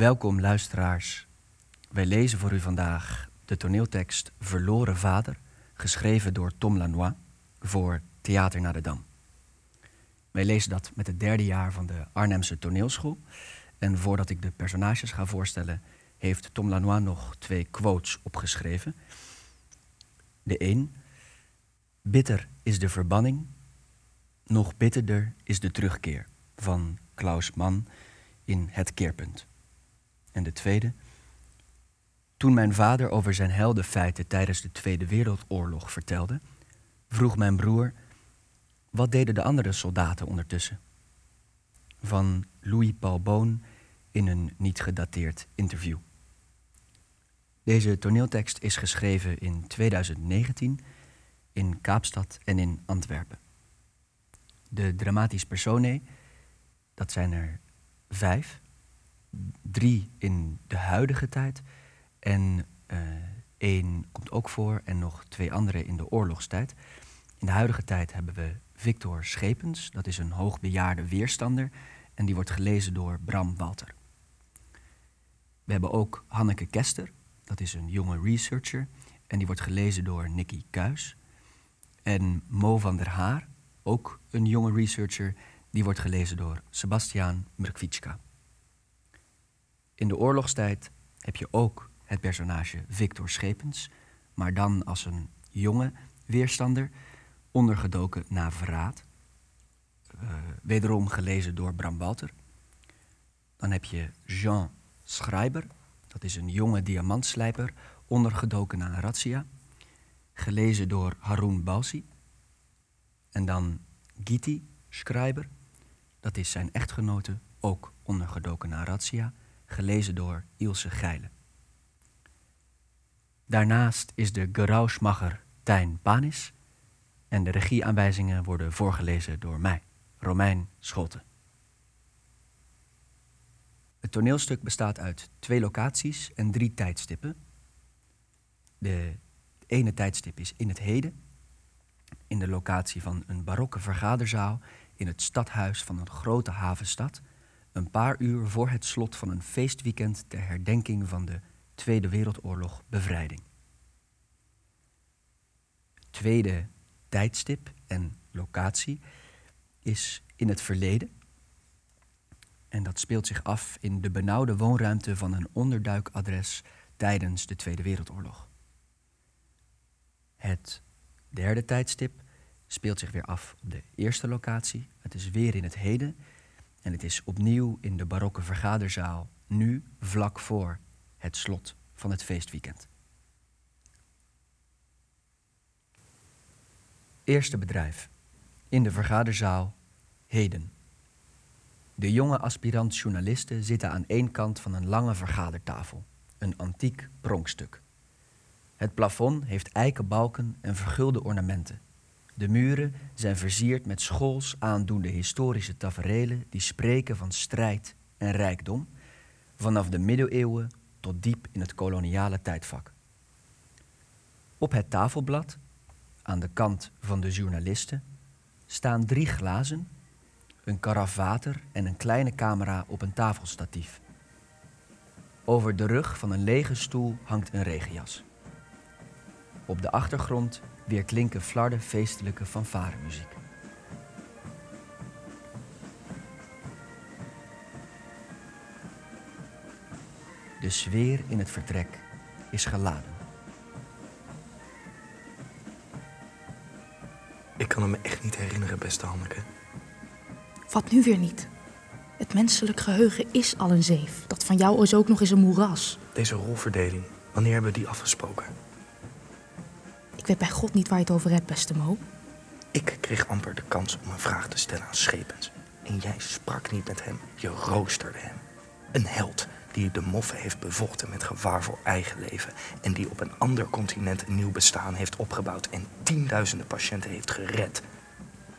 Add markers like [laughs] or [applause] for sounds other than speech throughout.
Welkom luisteraars. Wij lezen voor u vandaag de toneeltekst Verloren Vader, geschreven door Tom Lanois voor Theater naar de Dam. Wij lezen dat met het derde jaar van de Arnhemse toneelschool. En voordat ik de personages ga voorstellen, heeft Tom Lanois nog twee quotes opgeschreven. De een, bitter is de verbanning, nog bitterder is de terugkeer van Klaus Mann in Het Keerpunt. En de tweede, toen mijn vader over zijn heldenfeiten tijdens de Tweede Wereldoorlog vertelde, vroeg mijn broer, wat deden de andere soldaten ondertussen? Van Louis Paul Boon in een niet gedateerd interview. Deze toneeltekst is geschreven in 2019 in Kaapstad en in Antwerpen. De dramatisch personae, dat zijn er vijf. Drie in de huidige tijd en uh, één komt ook voor en nog twee andere in de oorlogstijd. In de huidige tijd hebben we Victor Schepens, dat is een hoogbejaarde weerstander en die wordt gelezen door Bram Walter. We hebben ook Hanneke Kester, dat is een jonge researcher en die wordt gelezen door Nicky Kuis. En Mo van der Haar, ook een jonge researcher, die wordt gelezen door Sebastiaan Mrkvitschka. In de oorlogstijd heb je ook het personage Victor Schepens, maar dan als een jonge weerstander, ondergedoken na verraad. Uh, wederom gelezen door Bram Walter. Dan heb je Jean Schreiber, dat is een jonge diamantslijper, ondergedoken na een. Gelezen door Haroun Balsi. En dan Giti Schreiber, dat is zijn echtgenote, ook ondergedoken na razzia. Gelezen door Ilse Geile. Daarnaast is de Gerausmacher Tijn Panis. En de regieaanwijzingen worden voorgelezen door mij, Romein Scholte. Het toneelstuk bestaat uit twee locaties en drie tijdstippen. De ene tijdstip is in het heden, in de locatie van een barokke vergaderzaal in het stadhuis van een grote havenstad, een paar uur voor het slot van een feestweekend ter herdenking van de Tweede Wereldoorlog bevrijding. Tweede tijdstip en locatie is in het verleden. En dat speelt zich af in de benauwde woonruimte van een onderduikadres tijdens de Tweede Wereldoorlog. Het derde tijdstip speelt zich weer af op de eerste locatie. Het is weer in het heden en het is opnieuw in de barokke vergaderzaal, nu vlak voor het slot van het feestweekend. Eerste bedrijf. In de vergaderzaal, heden. De jonge aspirant-journalisten zitten aan één kant van een lange vergadertafel, een antiek pronkstuk. Het plafond heeft eiken balken en vergulde ornamenten. De muren zijn versierd met schools aandoende historische taferelen die spreken van strijd en rijkdom, vanaf de middeleeuwen tot diep in het koloniale tijdvak. Op het tafelblad, aan de kant van de journalisten, staan drie glazen, een karaf water en een kleine camera op een tafelstatief. Over de rug van een lege stoel hangt een regenjas. Op de achtergrond weer klinken flarde feestelijke fanfaremuziek. De sfeer in het vertrek is geladen. Ik kan het me echt niet herinneren, beste Hanneke. Wat nu weer niet? Het menselijk geheugen is al een zeef. Dat van jou is ook nog eens een moeras. Deze rolverdeling, wanneer hebben we die afgesproken? Ik weet bij God niet waar je het over hebt, beste Mo. Ik kreeg amper de kans om een vraag te stellen aan Schepens. En jij sprak niet met hem, je roosterde hem. Een held die de moffen heeft bevochten met gevaar voor eigen leven. En die op een ander continent een nieuw bestaan heeft opgebouwd en tienduizenden patiënten heeft gered.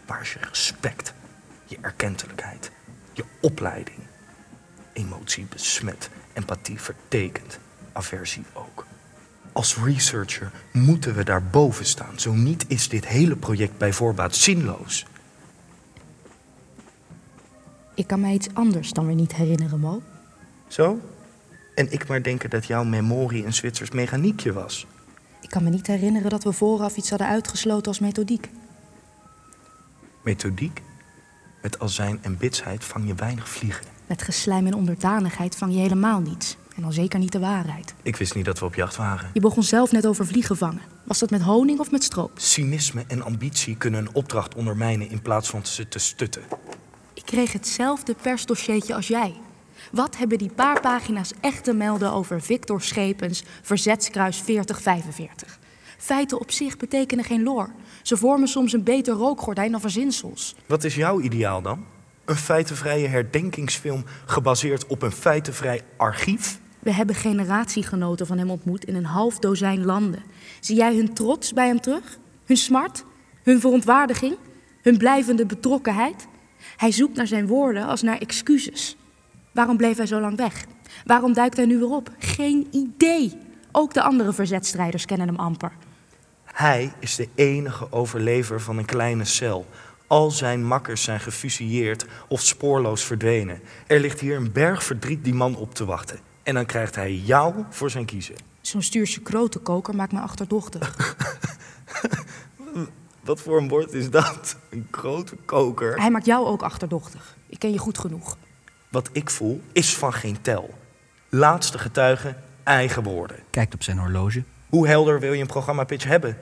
Waar is je respect, je erkentelijkheid, je opleiding? Emotie besmet, empathie vertekend, aversie ook. Als researcher moeten we daarboven staan. Zo niet is dit hele project bij voorbaat zinloos. Ik kan mij iets anders dan weer niet herinneren, Mo. Zo? En ik maar denken dat jouw memorie een Zwitsers mechaniekje was. Ik kan me niet herinneren dat we vooraf iets hadden uitgesloten als methodiek. Methodiek? Met azijn en bitsheid vang je weinig vliegen. Met geslijm en onderdanigheid vang je helemaal niets. En al zeker niet de waarheid. Ik wist niet dat we op jacht waren. Je begon zelf net over vliegen vangen. Was dat met honing of met stroop? Cynisme en ambitie kunnen een opdracht ondermijnen in plaats van ze te stutten. Ik kreeg hetzelfde persdossiertje als jij. Wat hebben die paar pagina's echt te melden over Victor Schepens, verzetskruis 4045? Feiten op zich betekenen geen lore. Ze vormen soms een beter rookgordijn dan verzinsels. Wat is jouw ideaal dan? Een feitenvrije herdenkingsfilm gebaseerd op een feitenvrij archief? We hebben generatiegenoten van hem ontmoet in een half dozijn landen. Zie jij hun trots bij hem terug? Hun smart? Hun verontwaardiging? Hun blijvende betrokkenheid? Hij zoekt naar zijn woorden als naar excuses. Waarom bleef hij zo lang weg? Waarom duikt hij nu weer op? Geen idee. Ook de andere verzetstrijders kennen hem amper. Hij is de enige overlever van een kleine cel. Al zijn makkers zijn gefusilleerd of spoorloos verdwenen. Er ligt hier een berg verdriet die man op te wachten. En dan krijgt hij jou voor zijn kiezen. Zo'n stuurse krotenkoker maakt me achterdochtig. [laughs] Wat voor een woord is dat? Een grote koker. Hij maakt jou ook achterdochtig. Ik ken je goed genoeg. Wat ik voel is van geen tel. Laatste getuige, eigen woorden. Kijkt op zijn horloge. Hoe helder wil je een programmapitch hebben?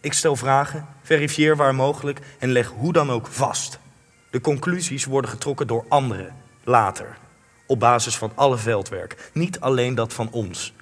Ik stel vragen, verifieer waar mogelijk en leg hoe dan ook vast. De conclusies worden getrokken door anderen, later. Op basis van alle veldwerk, niet alleen dat van ons.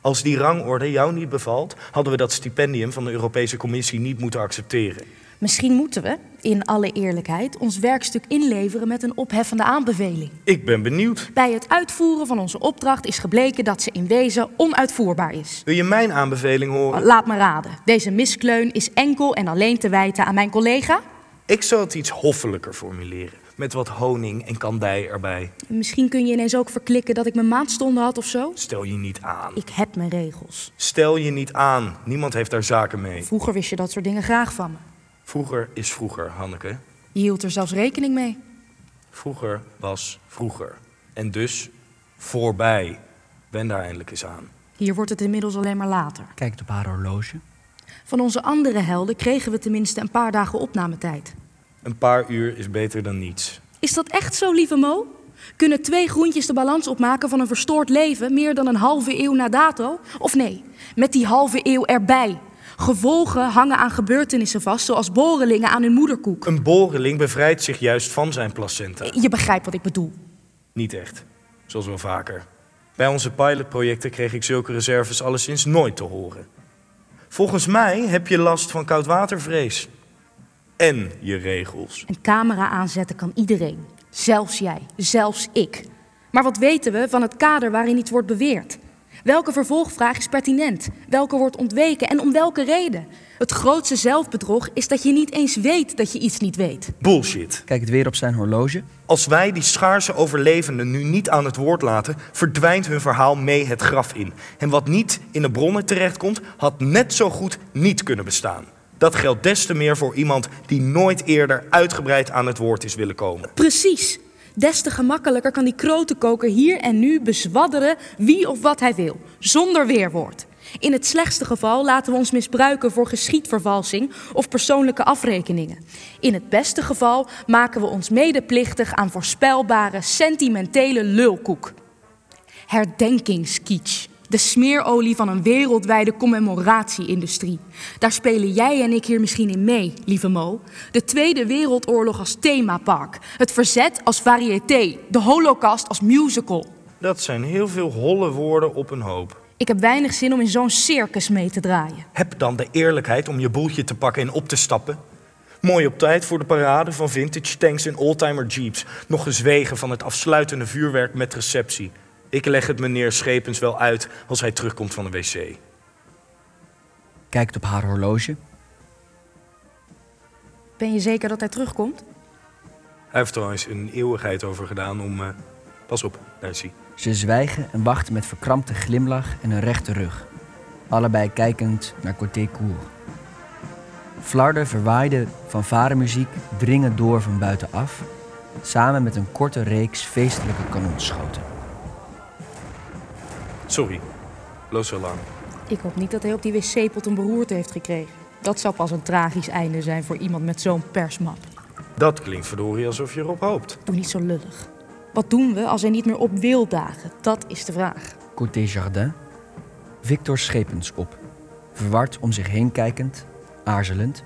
Als die rangorde jou niet bevalt, hadden we dat stipendium van de Europese Commissie niet moeten accepteren. Misschien moeten we, in alle eerlijkheid, ons werkstuk inleveren met een opheffende aanbeveling. Ik ben benieuwd. Bij het uitvoeren van onze opdracht is gebleken dat ze in wezen onuitvoerbaar is. Wil je mijn aanbeveling horen? Laat me raden. Deze miskleun is enkel en alleen te wijten aan mijn collega? Ik zou het iets hoffelijker formuleren. Met wat honing en kandij erbij. Misschien kun je ineens ook verklikken dat ik mijn maandstonden had of zo? Stel je niet aan. Ik heb mijn regels. Stel je niet aan. Niemand heeft daar zaken mee. Vroeger wist je dat soort dingen graag van me. Vroeger is vroeger, Hanneke. Je hield er zelfs rekening mee. Vroeger was vroeger. En dus voorbij. Ben daar eindelijk eens aan. Hier wordt het inmiddels alleen maar later. Kijkt op haar horloge. Van onze andere helden kregen we tenminste een paar dagen opnametijd. Een paar uur is beter dan niets. Is dat echt zo, lieve Mo? Kunnen twee groentjes de balans opmaken van een verstoord leven meer dan een halve eeuw na dato? Of nee, met die halve eeuw erbij. Gevolgen hangen aan gebeurtenissen vast, zoals borrelingen aan hun moederkoek. Een boreling bevrijdt zich juist van zijn placenta. Je begrijpt wat ik bedoel. Niet echt. Zoals wel vaker. Bij onze pilotprojecten kreeg ik zulke reserves alleszins nooit te horen. Volgens mij heb je last van koudwatervrees. En je regels. Een camera aanzetten kan iedereen. Zelfs jij, zelfs ik. Maar wat weten we van het kader waarin iets wordt beweerd? Welke vervolgvraag is pertinent? Welke wordt ontweken en om welke reden? Het grootste zelfbedrog is dat je niet eens weet dat je iets niet weet. Bullshit. Kijkt weer op zijn horloge. Als wij die schaarse overlevenden nu niet aan het woord laten, verdwijnt hun verhaal mee het graf in. En wat niet in de bronnen terechtkomt, had net zo goed niet kunnen bestaan. Dat geldt des te meer voor iemand die nooit eerder uitgebreid aan het woord is willen komen. Precies. Des te gemakkelijker kan die krotenkoker hier en nu bezwadderen wie of wat hij wil, zonder weerwoord. In het slechtste geval laten we ons misbruiken voor geschiedvervalsing of persoonlijke afrekeningen. In het beste geval maken we ons medeplichtig aan voorspelbare, sentimentele lulkoek. Herdenkingskitsch. De smeerolie van een wereldwijde commemoratie-industrie. Daar spelen jij en ik hier misschien in mee, lieve Mo. De Tweede Wereldoorlog als themapark. Het verzet als variété. De holocaust als musical. Dat zijn heel veel holle woorden op een hoop. Ik heb weinig zin om in zo'n circus mee te draaien. Heb dan de eerlijkheid om je boeltje te pakken en op te stappen. Mooi op tijd voor de parade van vintage tanks en oldtimer jeeps. Nog gezwegen van het afsluitende vuurwerk met receptie. Ik leg het meneer Schepens wel uit als hij terugkomt van de wc. Kijkt op haar horloge. Ben je zeker dat hij terugkomt? Hij heeft trouwens een eeuwigheid over gedaan om... eh, pas op, daar is hij. Ze zwijgen en wachten met verkrampte glimlach en een rechte rug. Allebei kijkend naar Côté Cour. Flarden verwaaide fanfaremuziek dringen door van buitenaf, samen met een korte reeks feestelijke kanonschoten. Sorry. Loos zo lang. Ik hoop niet dat hij op die wc-pot een beroerte heeft gekregen. Dat zou pas een tragisch einde zijn voor iemand met zo'n persmap. Dat klinkt verdorie alsof je erop hoopt. Doe niet zo lullig. Wat doen we als hij niet meer op wil dagen? Dat is de vraag. Côté Jardin. Victor Schepens op. Verward om zich heen kijkend, aarzelend.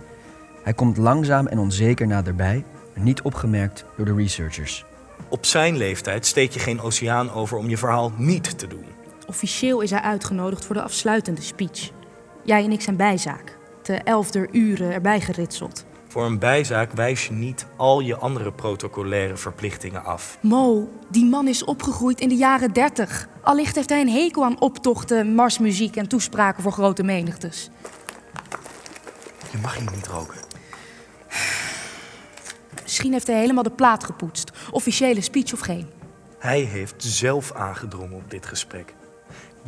Hij komt langzaam en onzeker naderbij, niet opgemerkt door de researchers. Op zijn leeftijd steek je geen oceaan over om je verhaal niet te doen. Officieel is hij uitgenodigd voor de afsluitende speech. Jij en ik zijn bijzaak. Te elfder uren erbij geritseld. Voor een bijzaak wijs je niet al je andere protocolaire verplichtingen af. Mo, die man is opgegroeid in de jaren 30. Allicht heeft hij een hekel aan optochten, marsmuziek en toespraken voor grote menigtes. Je mag hier niet roken. Misschien heeft hij helemaal de plaat gepoetst. Officiële speech of geen. Hij heeft zelf aangedrongen op dit gesprek.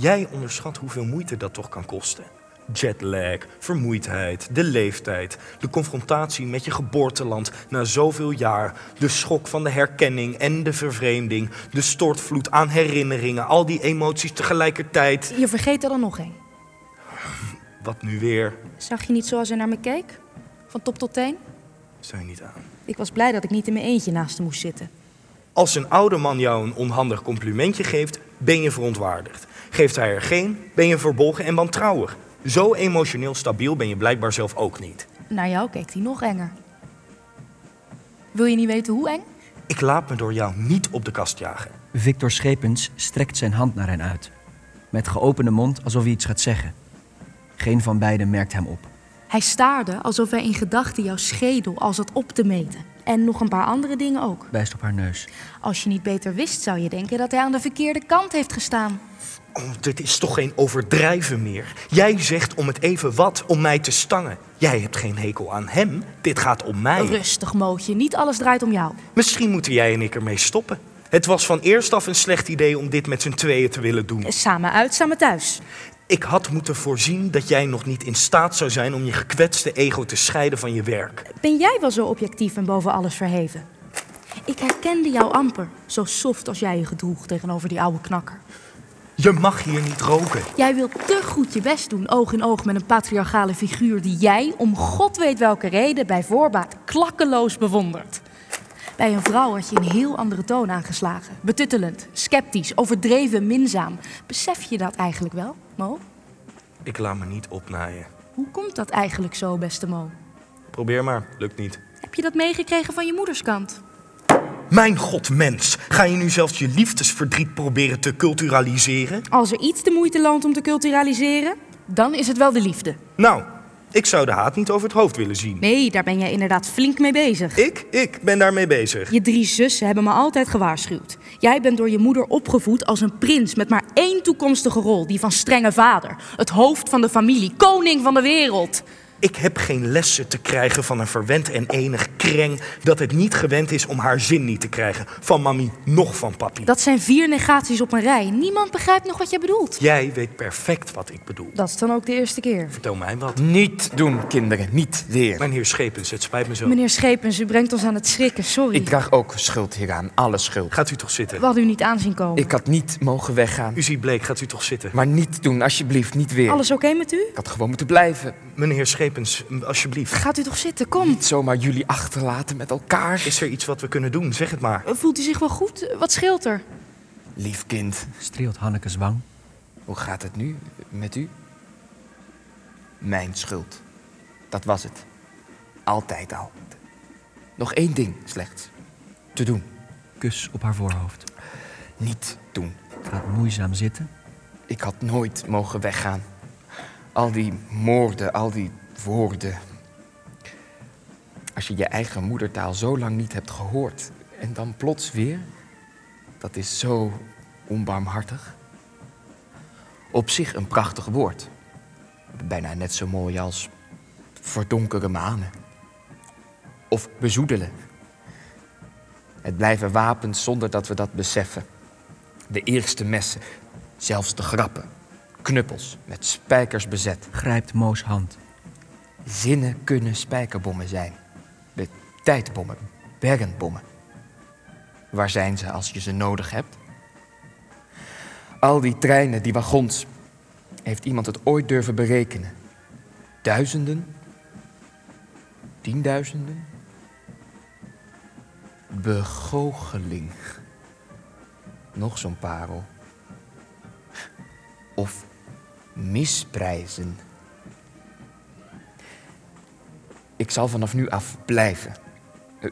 Jij onderschat hoeveel moeite dat toch kan kosten. Jetlag, vermoeidheid, de leeftijd, de confrontatie met je geboorteland na zoveel jaar, de schok van de herkenning en de vervreemding, de stortvloed aan herinneringen, al die emoties tegelijkertijd. Je vergeet er dan nog één. Wat nu weer? Zag je niet zoals hij naar me keek? Van top tot teen? Je niet aan. Ik was blij dat ik niet in mijn eentje naast hem moest zitten. Als een oude man jou een onhandig complimentje geeft, ben je verontwaardigd. Geeft hij er geen, ben je verbolgen en wantrouwig. Zo emotioneel stabiel ben je blijkbaar zelf ook niet. Naar jou keek hij nog enger. Wil je niet weten hoe eng? Ik laat me door jou niet op de kast jagen. Victor Schepens strekt zijn hand naar hen uit. Met geopende mond alsof hij iets gaat zeggen. Geen van beiden merkt hem op. Hij staarde alsof hij in gedachten jouw schedel al zat op te meten. En nog een paar andere dingen ook. Wijst op haar neus. Als je niet beter wist, zou je denken dat hij aan de verkeerde kant heeft gestaan. Oh, [clears throat] dit is toch geen overdrijven meer. Jij zegt om het even wat om mij te stangen. Jij hebt geen hekel aan hem. Dit gaat om mij. Rustig, Mootje. Niet alles draait om jou. Misschien moeten jij en ik ermee stoppen. Het was van eerst af een slecht idee om dit met z'n tweeën te willen doen. Samen uit, samen thuis. Ik had moeten voorzien dat jij nog niet in staat zou zijn om je gekwetste ego te scheiden van je werk. Ben jij wel zo objectief en boven alles verheven? Ik herkende jou amper, zo soft als jij je gedroeg tegenover die oude knakker. Je mag hier niet roken. Jij wilt te goed je best doen, oog in oog met een patriarchale figuur die jij, om god weet welke reden, bij voorbaat klakkeloos bewondert. Bij een vrouw had je een heel andere toon aangeslagen. Betuttelend, sceptisch, overdreven, minzaam. Besef je dat eigenlijk wel, Mo? Ik laat me niet opnaaien. Hoe komt dat eigenlijk zo, beste Mo? Probeer maar, lukt niet. Heb je dat meegekregen van je moederskant? Mijn god, mens. Ga je nu zelfs je liefdesverdriet proberen te culturaliseren? Als er iets de moeite loont om te culturaliseren, dan is het wel de liefde. Nou, ik zou de haat niet over het hoofd willen zien. Nee, daar ben jij inderdaad flink mee bezig. Ik? Ik ben daarmee bezig. Je drie zussen hebben me altijd gewaarschuwd. Jij bent door je moeder opgevoed als een prins met maar één toekomstige rol, die van strenge vader. Het hoofd van de familie, koning van de wereld. Ik heb geen lessen te krijgen van een verwend en enig kreng dat het niet gewend is om haar zin niet te krijgen. Van mami, nog van papi. Dat zijn vier negaties op een rij. Niemand begrijpt nog wat je bedoelt. Jij weet perfect wat ik bedoel. Dat is dan ook de eerste keer. Vertel mij wat. Niet doen, kinderen. Niet weer. Meneer Schepens, het spijt me zo. Meneer Schepens, u brengt ons aan het schrikken, sorry. Ik draag ook schuld hieraan. Alle schuld. Gaat u toch zitten? We hadden u niet aanzien komen. Ik had niet mogen weggaan. U ziet bleek, gaat u toch zitten? Maar niet doen, alsjeblieft. Niet weer. Alles oké met u? Ik had gewoon moeten blijven. Meneer Schepens, alsjeblieft. Gaat u toch zitten, kom. Niet zomaar jullie achterlaten met elkaar. Is er iets wat we kunnen doen? Zeg het maar. Voelt u zich wel goed? Wat scheelt er? Lief kind, Streelt Hanneke's wang. hoe gaat het nu met u? Mijn schuld. Dat was het. Altijd al. Nog één ding slechts. Te doen. Kus op haar voorhoofd. Niet doen. Gaat moeizaam zitten. Ik had nooit mogen weggaan. Al die moorden, al die woorden. Als je je eigen moedertaal zo lang niet hebt gehoord en dan plots weer, dat is zo onbarmhartig. Op zich een prachtig woord. Bijna net zo mooi als verdonkere manen. Of bezoedelen. Het blijven wapens zonder dat we dat beseffen. De eerste messen, zelfs de grappen. Knuppels met spijkers bezet. Grijpt Mo's hand. Zinnen kunnen spijkerbommen zijn. De tijdbommen, bergenbommen. Waar zijn ze als je ze nodig hebt? Al die treinen, die wagons. Heeft iemand het ooit durven berekenen? Duizenden? Tienduizenden? Begoocheling. Nog zo'n parel. Of misprijzen. Ik zal vanaf nu af blijven.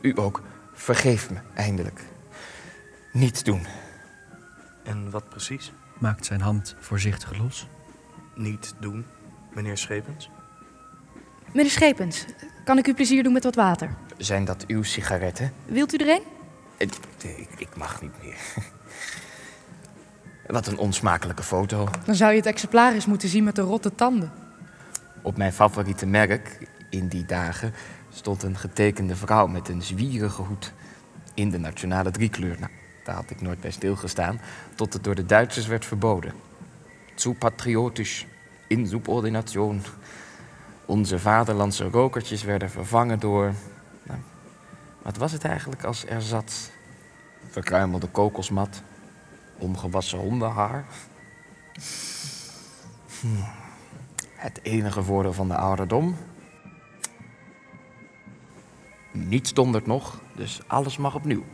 U ook. Vergeef me, eindelijk. Niets doen. En wat precies? Maakt zijn hand voorzichtig los. Niet doen, meneer Schepens? Meneer Schepens, kan ik u plezier doen met wat water? Zijn dat uw sigaretten? Wilt u er een? Ik, ik, ik mag niet meer. Wat een onsmakelijke foto. Dan zou je het exemplaar eens moeten zien met de rotte tanden. Op mijn favoriete merk in die dagen stond een getekende vrouw met een zwierige hoed. In de nationale driekleur. Nou, daar had ik nooit bij stilgestaan, tot het door de Duitsers werd verboden. Zu patriotisch, in subordination. Onze vaderlandse rokertjes werden vervangen door. Nou, wat was het eigenlijk als er zat? Verkruimelde kokosmat, omgewassen hondenhaar. Hm. Het enige voordeel van de ouderdom. Niets dondert nog, dus alles mag opnieuw.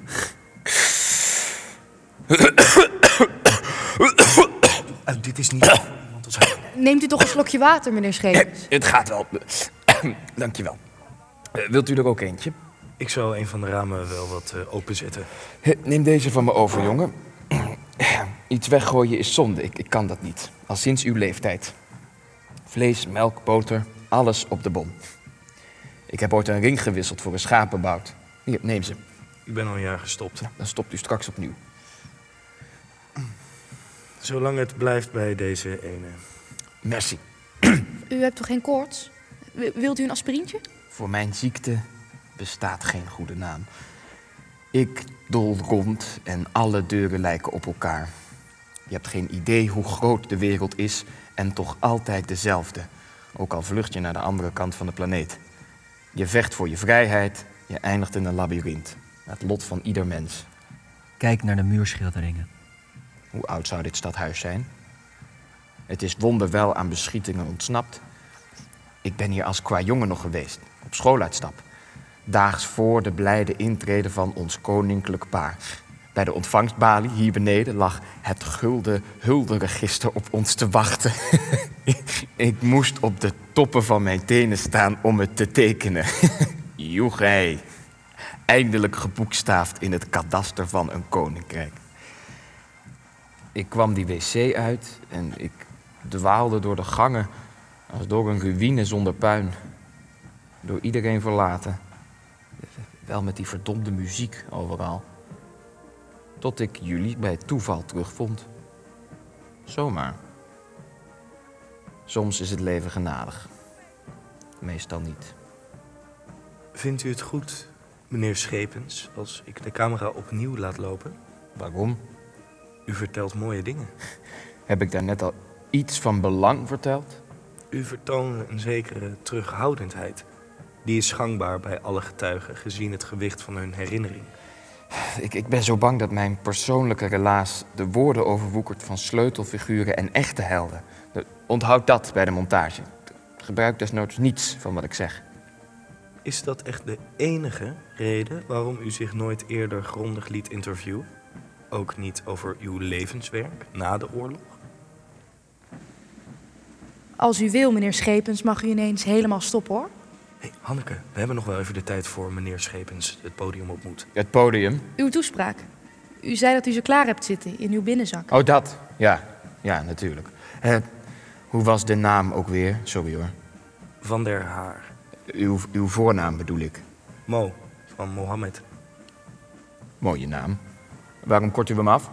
Uh, dit is niet voor iemand als hij. Neemt u toch een slokje water, meneer Schepens? Het gaat wel. [clears throat] Dankjewel. Uh, wilt u er ook eentje? Ik zou een van de ramen wel wat uh, openzetten. Neem deze van me over, jongen. [clears throat] Iets weggooien is zonde. Ik, ik kan dat niet. Al sinds uw leeftijd. Vlees, melk, boter, alles op de bon. Ik heb ooit een ring gewisseld voor een schapenbout. Hier, neem ze. Ik ben al een jaar gestopt. Dan stopt u straks opnieuw. Zolang het blijft bij deze ene. Merci. U hebt toch geen koorts? W- wilt u een aspirintje? Voor mijn ziekte bestaat geen goede naam. Ik dol rond en alle deuren lijken op elkaar. Je hebt geen idee hoe groot de wereld is en toch altijd dezelfde. Ook al vlucht je naar de andere kant van de planeet. Je vecht voor je vrijheid, je eindigt in een labyrint. Het lot van ieder mens. Kijk naar de muurschilderingen. Hoe oud zou dit stadhuis zijn? Het is wonderwel aan beschietingen ontsnapt. Ik ben hier als qua jongen nog geweest, op schooluitstap. Daags voor de blijde intrede van ons koninklijk paar. Bij de ontvangstbalie hier beneden lag het gulden hulderegister op ons te wachten. [laughs] Ik moest op de toppen van mijn tenen staan om het te tekenen. [laughs] Joegij. Eindelijk geboekstaafd in het kadaster van een koninkrijk. Ik kwam die wc uit en ik dwaalde door de gangen als door een ruïne zonder puin. Door iedereen verlaten. Wel met die verdomde muziek overal. Tot ik jullie bij toeval terugvond. Zomaar. Soms is het leven genadig. Meestal niet. Vindt u het goed, meneer Schepens, als ik de camera opnieuw laat lopen? Waarom? U vertelt mooie dingen. [laughs] Heb ik daar net al iets van belang verteld? U vertoont een zekere terughoudendheid. Die is gangbaar bij alle getuigen, gezien het gewicht van hun herinnering. Ik, ik ben zo bang dat mijn persoonlijke relaas de woorden overwoekert van sleutelfiguren en echte helden. De- Onthoud dat bij de montage. Gebruik desnoods niets van wat ik zeg. Is dat echt de enige reden waarom u zich nooit eerder grondig liet interviewen? Ook niet over uw levenswerk na de oorlog? Als u wil, meneer Schepens, mag u ineens helemaal stoppen, hoor. Hé, hey, Hanneke, we hebben nog wel even de tijd voor meneer Schepens het podium op moet. Het podium. Uw toespraak. U zei dat u ze klaar hebt zitten in uw binnenzak. Oh, dat. Ja, ja, natuurlijk. Eh, hoe was de naam ook weer? Sorry hoor. Van der Haar. Uw, uw voornaam bedoel ik. Mo, van Mohammed. Mooie naam. Waarom kort u hem af?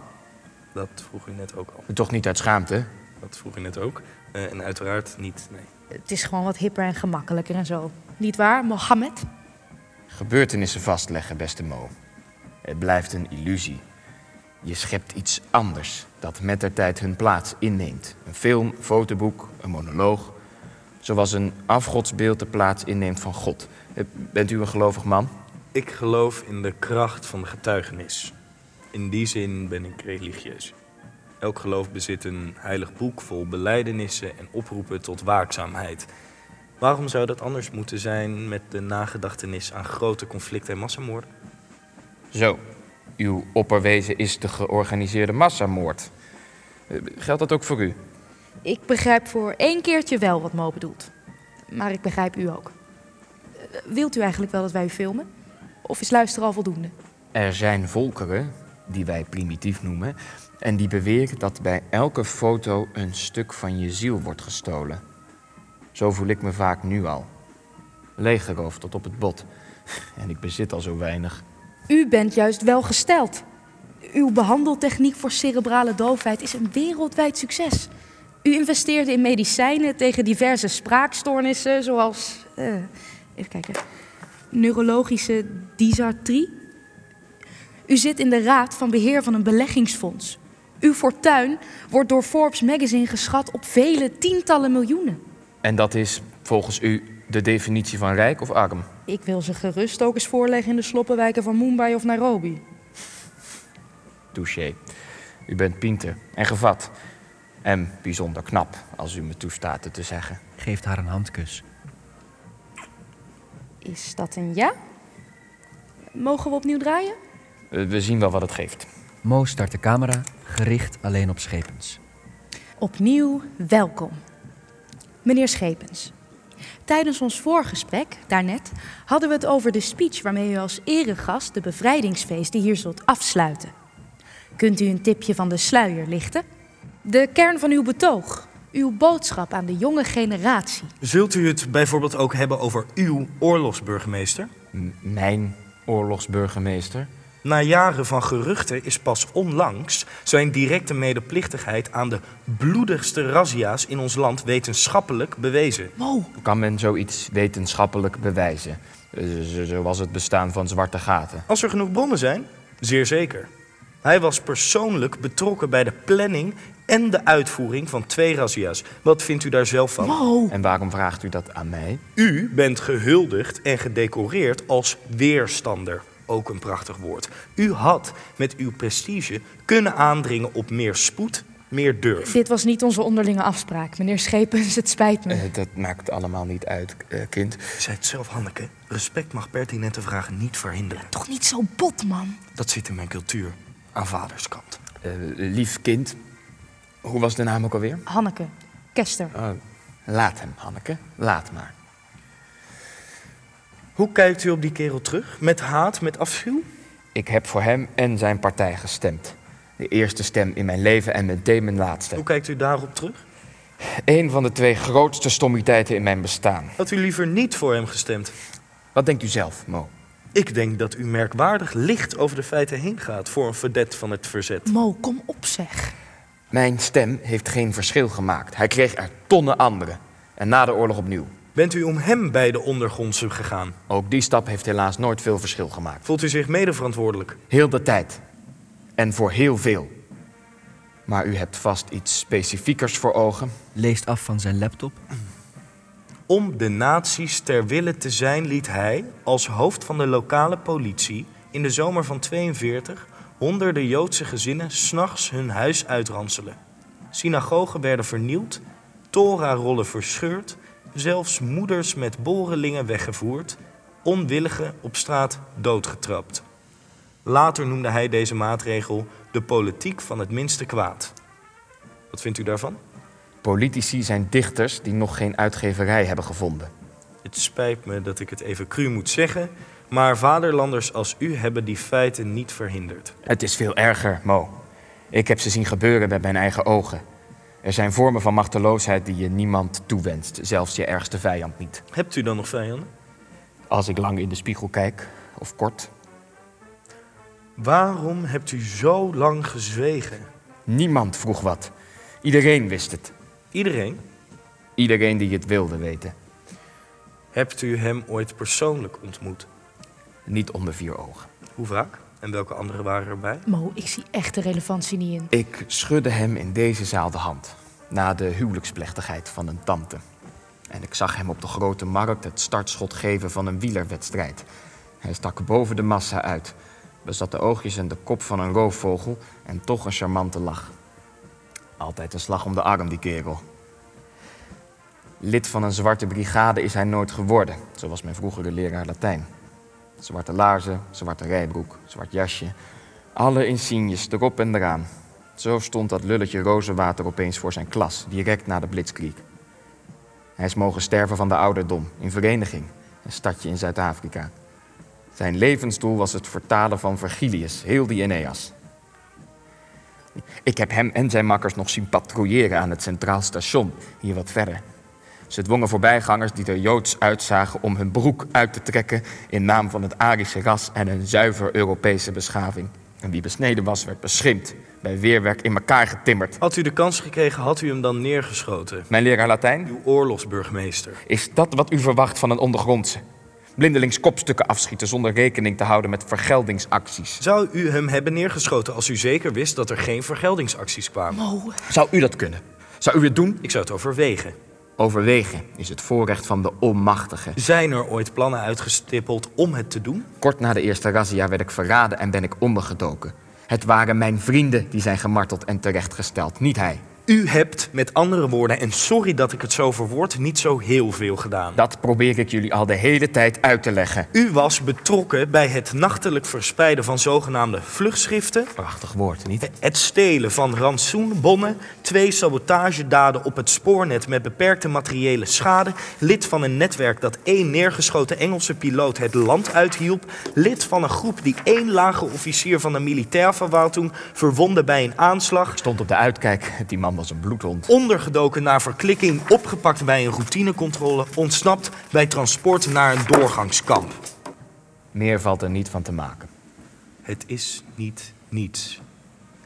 Dat vroeg u net ook al. Toch niet uit schaamte? Dat vroeg u net ook. Eh, en uiteraard niet, nee. Het is gewoon wat hipper en gemakkelijker en zo. Niet waar, Mohammed? Gebeurtenissen vastleggen, beste Mo. Het blijft een illusie. Je schept iets anders dat met de tijd hun plaats inneemt. Een film, fotoboek, een monoloog. Zoals een afgodsbeeld de plaats inneemt van God. Eh, Bent u een gelovig man? Ik geloof in de kracht van de getuigenis. In die zin ben ik religieus. Elk geloof bezit een heilig boek vol belijdenissen en oproepen tot waakzaamheid. Waarom zou dat anders moeten zijn met de nagedachtenis aan grote conflicten en massamoorden? Zo, uw opperwezen is de georganiseerde massamoord. Geldt dat ook voor u? Ik begrijp voor één keertje wel wat Mo bedoelt. Maar ik begrijp u ook. Wilt u eigenlijk wel dat wij u filmen? Of is luisteren al voldoende? Er zijn volkeren, die wij primitief noemen, en die beweren dat bij elke foto een stuk van je ziel wordt gestolen. Zo voel ik me vaak nu al. Leeggeroofd tot op het bot. [laughs] En ik bezit al zo weinig. U bent juist wel gesteld. Uw behandeltechniek voor cerebrale doofheid is een wereldwijd succes. U investeerde in medicijnen tegen diverse spraakstoornissen, zoals. eh, even kijken. Neurologische dysartrie. U zit in de raad van beheer van een beleggingsfonds. Uw fortuin wordt door Forbes Magazine geschat op vele tientallen miljoenen. En dat is volgens u de definitie van rijk of arm? Ik wil ze gerust ook eens voorleggen in de sloppenwijken van Mumbai of Nairobi. Touché. U bent pinter en gevat. En bijzonder knap, als u me toestaat het te zeggen. Geeft haar een handkus. Is dat een ja? Mogen we opnieuw draaien? We zien wel wat het geeft. Mo start de camera, gericht alleen op Schepens. Opnieuw welkom. Meneer Schepens. Tijdens ons voorgesprek, daarnet, hadden we het over de speech waarmee u als eregast de bevrijdingsfeesten hier zult afsluiten. Kunt u een tipje van de sluier lichten? De kern van uw betoog, uw boodschap aan de jonge generatie. Zult u het bijvoorbeeld ook hebben over uw oorlogsburgemeester? M- mijn oorlogsburgemeester. Na jaren van geruchten is pas onlangs zijn directe medeplichtigheid aan de bloedigste razzia's in ons land wetenschappelijk bewezen. Kan men zoiets wetenschappelijk bewijzen? Eh, zo- Zoals het bestaan van zwarte gaten. Als er genoeg bronnen zijn, zeer zeker. Hij was persoonlijk betrokken bij de planning en de uitvoering van twee razzia's. Wat vindt u daar zelf van? En waarom vraagt u dat aan mij? U bent gehuldigd en gedecoreerd als weerstander. Ook een prachtig woord. U had met uw prestige kunnen aandringen op meer spoed, meer durf. Dit was niet onze onderlinge afspraak, meneer Schepens, het spijt me. Eh, dat maakt allemaal niet uit, eh, kind. U zei het zelf, Hanneke. Respect mag pertinente vragen niet verhinderen. Toch niet zo bot, man. Dat zit in mijn cultuur. Aan vaderskant. Eh, lief kind. Hoe was de naam ook alweer? Hanneke, Kester. Oh, laat hem, Hanneke. Laat maar. Hoe kijkt u op die kerel terug? Met haat, met afschuw? Ik heb voor hem en zijn partij gestemd. De eerste stem in mijn leven en meteen mijn laatste. Hoe kijkt u daarop terug? Een van de twee grootste stommiteiten in mijn bestaan. Had u liever niet voor hem gestemd? Wat denkt u zelf, Mo? Ik denk dat u merkwaardig licht over de feiten heen gaat voor een verdet van het verzet. Mo, kom op zeg. Mijn stem heeft geen verschil gemaakt. Hij kreeg er tonnen anderen. En na de oorlog opnieuw. Bent u om hem bij de ondergrondse gegaan? Ook die stap heeft helaas nooit veel verschil gemaakt. Voelt u zich medeverantwoordelijk? Heel de tijd. En voor heel veel. Maar u hebt vast iets specifiekers voor ogen. Leest af van zijn laptop. Om de nazi's ter wille te zijn liet hij, als hoofd van de lokale politie, in de zomer van 42 honderden Joodse gezinnen s'nachts hun huis uitranselen. Synagogen werden vernield, Torah-rollen verscheurd, zelfs moeders met borenlingen weggevoerd, onwilligen op straat doodgetrapt. Later noemde hij deze maatregel de politiek van het minste kwaad. Wat vindt u daarvan? Politici zijn dichters die nog geen uitgeverij hebben gevonden. Het spijt me dat ik het even cru moet zeggen, maar vaderlanders als u hebben die feiten niet verhinderd. Het is veel erger, Mo. Ik heb ze zien gebeuren met mijn eigen ogen. Er zijn vormen van machteloosheid die je niemand toewenst, zelfs je ergste vijand niet. Hebt u dan nog vijanden? Als ik lang in de spiegel kijk, of kort, Waarom hebt u zo lang gezwegen? niemand vroeg wat. Iedereen wist het. Iedereen? Iedereen die het wilde weten. Hebt u hem ooit persoonlijk ontmoet? Niet onder vier ogen. Hoe vaak? En welke anderen waren erbij? Mo, ik zie echt de relevantie niet in. Ik schudde hem in deze zaal de hand. Na de huwelijksplechtigheid van een tante. En ik zag hem op de grote markt het startschot geven van een wielerwedstrijd. Hij stak boven de massa uit. Bezat de oogjes en de kop van een roofvogel en toch een charmante lach. Altijd een slag om de arm, die kerel. Lid van een zwarte brigade is hij nooit geworden, zoals mijn vroegere leraar Latijn. Zwarte laarzen, zwarte rijbroek, zwart jasje. Alle insignes erop en eraan. Zo stond dat lulletje rozenwater opeens voor zijn klas, direct na de blitzkrieg. Hij is mogen sterven van de ouderdom, in vereniging, een stadje in Zuid-Afrika. Zijn levensdoel was het vertalen van Virgilius, heel die Aeneas. Ik heb hem en zijn makkers nog zien patrouilleren aan het Centraal Station, hier wat verder. Ze dwongen voorbijgangers die er joods uitzagen om hun broek uit te trekken in naam van het Arische ras en een zuiver Europese beschaving. En wie besneden was, werd beschimpt, bij weerwerk in elkaar getimmerd. Had u de kans gekregen, had u hem dan neergeschoten? Mijn leraar Latijn, Uw oorlogsburgemeester. is dat wat u verwacht van een ondergrondse? Blindelings kopstukken afschieten zonder rekening te houden met vergeldingsacties. Zou u hem hebben neergeschoten als u zeker wist dat er geen vergeldingsacties kwamen? Zou u dat kunnen? Zou u het doen? Ik zou het overwegen. Overwegen is het voorrecht van de onmachtige. Zijn er ooit plannen uitgestippeld om het te doen? Kort na de eerste razzia werd ik verraden en ben ik ondergedoken. Het waren mijn vrienden die zijn gemarteld en terechtgesteld, niet hij. U hebt, met andere woorden, en sorry dat ik het zo verwoord, niet zo heel veel gedaan. Dat probeer ik jullie al de hele tijd uit te leggen. U was betrokken bij het nachtelijk verspreiden van zogenaamde vluchtschriften, Prachtig woord, niet? het stelen van rantsoenbonnen, twee sabotagedaden op het spoornet met beperkte materiële schade, lid van een netwerk dat één neergeschoten Engelse piloot het land uithielp, lid van een groep die één lage officier van de militairverwaltung verwonde bij een aanslag, Stond op de uitkijk, die man was een bloedhond. ondergedoken naar verklikking, opgepakt bij een routinecontrole, ontsnapt bij transport naar een doorgangskamp. Meer valt er niet van te maken. Het is niet niets.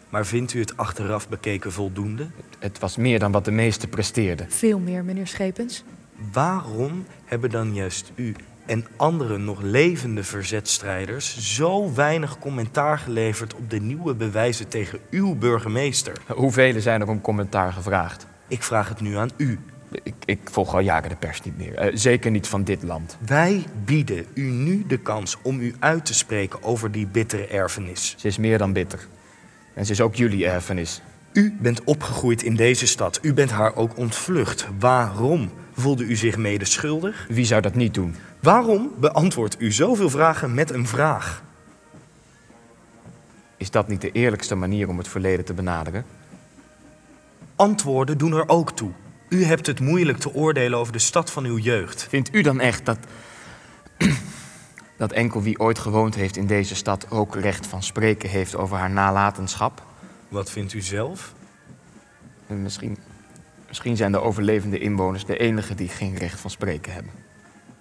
Maar vindt u het achteraf bekeken voldoende? Het was meer dan wat de meesten presteerden. Veel meer, meneer Schepens. Waarom hebben dan juist u en andere nog levende verzetstrijders zo weinig commentaar geleverd op de nieuwe bewijzen tegen uw burgemeester? Hoeveel zijn er om commentaar gevraagd? Ik vraag het nu aan u. Ik, ik volg al jaren de pers niet meer. Eh, zeker niet van dit land. Wij bieden u nu de kans om u uit te spreken over die bittere erfenis. Ze is meer dan bitter. En ze is ook jullie erfenis. U bent opgegroeid in deze stad. U bent haar ook ontvlucht. Waarom voelde u zich mede schuldig? Wie zou dat niet doen? Waarom beantwoordt u zoveel vragen met een vraag? Is dat niet de eerlijkste manier om het verleden te benaderen? Antwoorden doen er ook toe. U hebt het moeilijk te oordelen over de stad van uw jeugd. Vindt u dan echt dat. [clears throat] dat enkel wie ooit gewoond heeft in deze stad ook recht van spreken heeft over haar nalatenschap? Wat vindt u zelf? En misschien, misschien zijn de overlevende inwoners de enigen die geen recht van spreken hebben.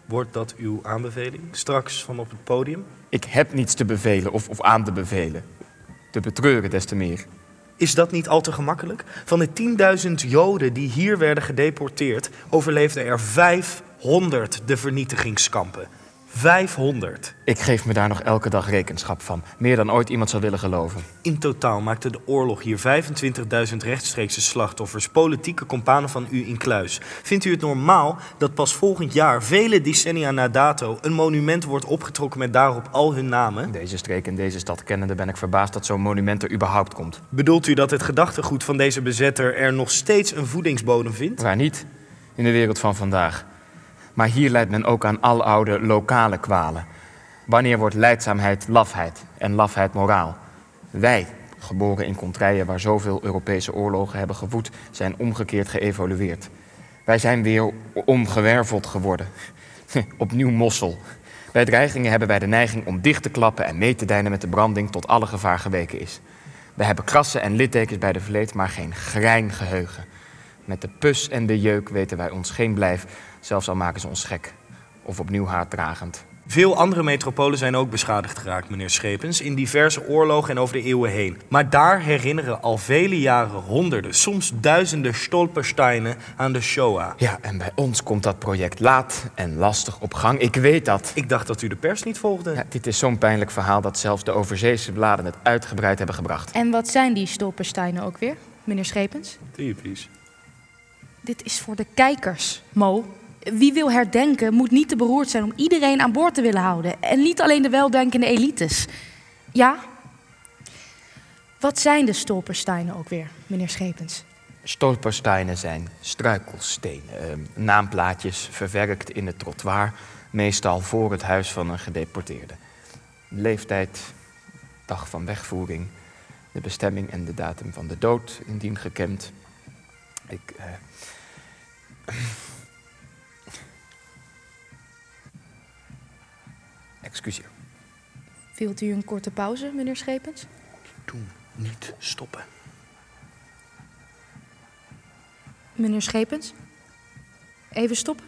Wordt dat uw aanbeveling straks van op het podium? Ik heb niets te bevelen of, of aan te bevelen. Te betreuren des te meer. Is dat niet al te gemakkelijk? Van de 10.000 Joden die hier werden gedeporteerd, overleefden er 500 de vernietigingskampen. 500. Ik geef me daar nog elke dag rekenschap van. Meer dan ooit iemand zou willen geloven. In totaal maakte de oorlog hier 25.000 rechtstreekse slachtoffers, politieke kompanen van u in kluis. Vindt u het normaal dat pas volgend jaar, vele decennia na dato, een monument wordt opgetrokken met daarop al hun namen? Deze streek en deze stad kennende ben ik verbaasd dat zo'n monument er überhaupt komt. Bedoelt u dat het gedachtegoed van deze bezetter er nog steeds een voedingsbodem vindt? Waar niet? In de wereld van vandaag. Maar hier leidt men ook aan aloude lokale kwalen. Wanneer wordt leidzaamheid lafheid en lafheid moraal? Wij, geboren in contraien waar zoveel Europese oorlogen hebben gewoed, zijn omgekeerd geëvolueerd. Wij zijn weer omgewerveld geworden. [laughs] Opnieuw mossel. Bij dreigingen hebben wij de neiging om dicht te klappen en mee te deinen met de branding tot alle gevaar geweken is. We hebben krassen en littekens bij de vleet, maar geen grein geheugen. Met de pus en de jeuk weten wij ons geen blijf, zelfs al maken ze ons gek. Of opnieuw haatdragend. Veel andere metropolen zijn ook beschadigd geraakt, meneer Schepens, in diverse oorlogen en over de eeuwen heen. Maar daar herinneren al vele jaren honderden, soms duizenden stolpersteinen aan de Shoah. Ja, en bij ons komt dat project laat en lastig op gang. Ik weet dat. Ik dacht dat u de pers niet volgde. Ja, dit is zo'n pijnlijk verhaal dat zelfs de overzeese bladen het uitgebreid hebben gebracht. En wat zijn die stolpersteinen ook weer, meneer Schepens? Typisch. Dit is voor de kijkers, Mo. Wie wil herdenken moet niet te beroerd zijn om iedereen aan boord te willen houden. En niet alleen de weldenkende elites. Ja? Wat zijn de stolpersteinen ook weer, meneer Schepens? Stolpersteinen zijn struikelstenen, eh, naamplaatjes verwerkt in het trottoir, meestal voor het huis van een gedeporteerde. Leeftijd, dag van wegvoering, de bestemming en de datum van de dood, indien gekend. Ik. eh, [laughs] Excuseer. Wilt u een korte pauze, meneer Schepens? Doen, niet stoppen. Meneer Schepens? Even stoppen.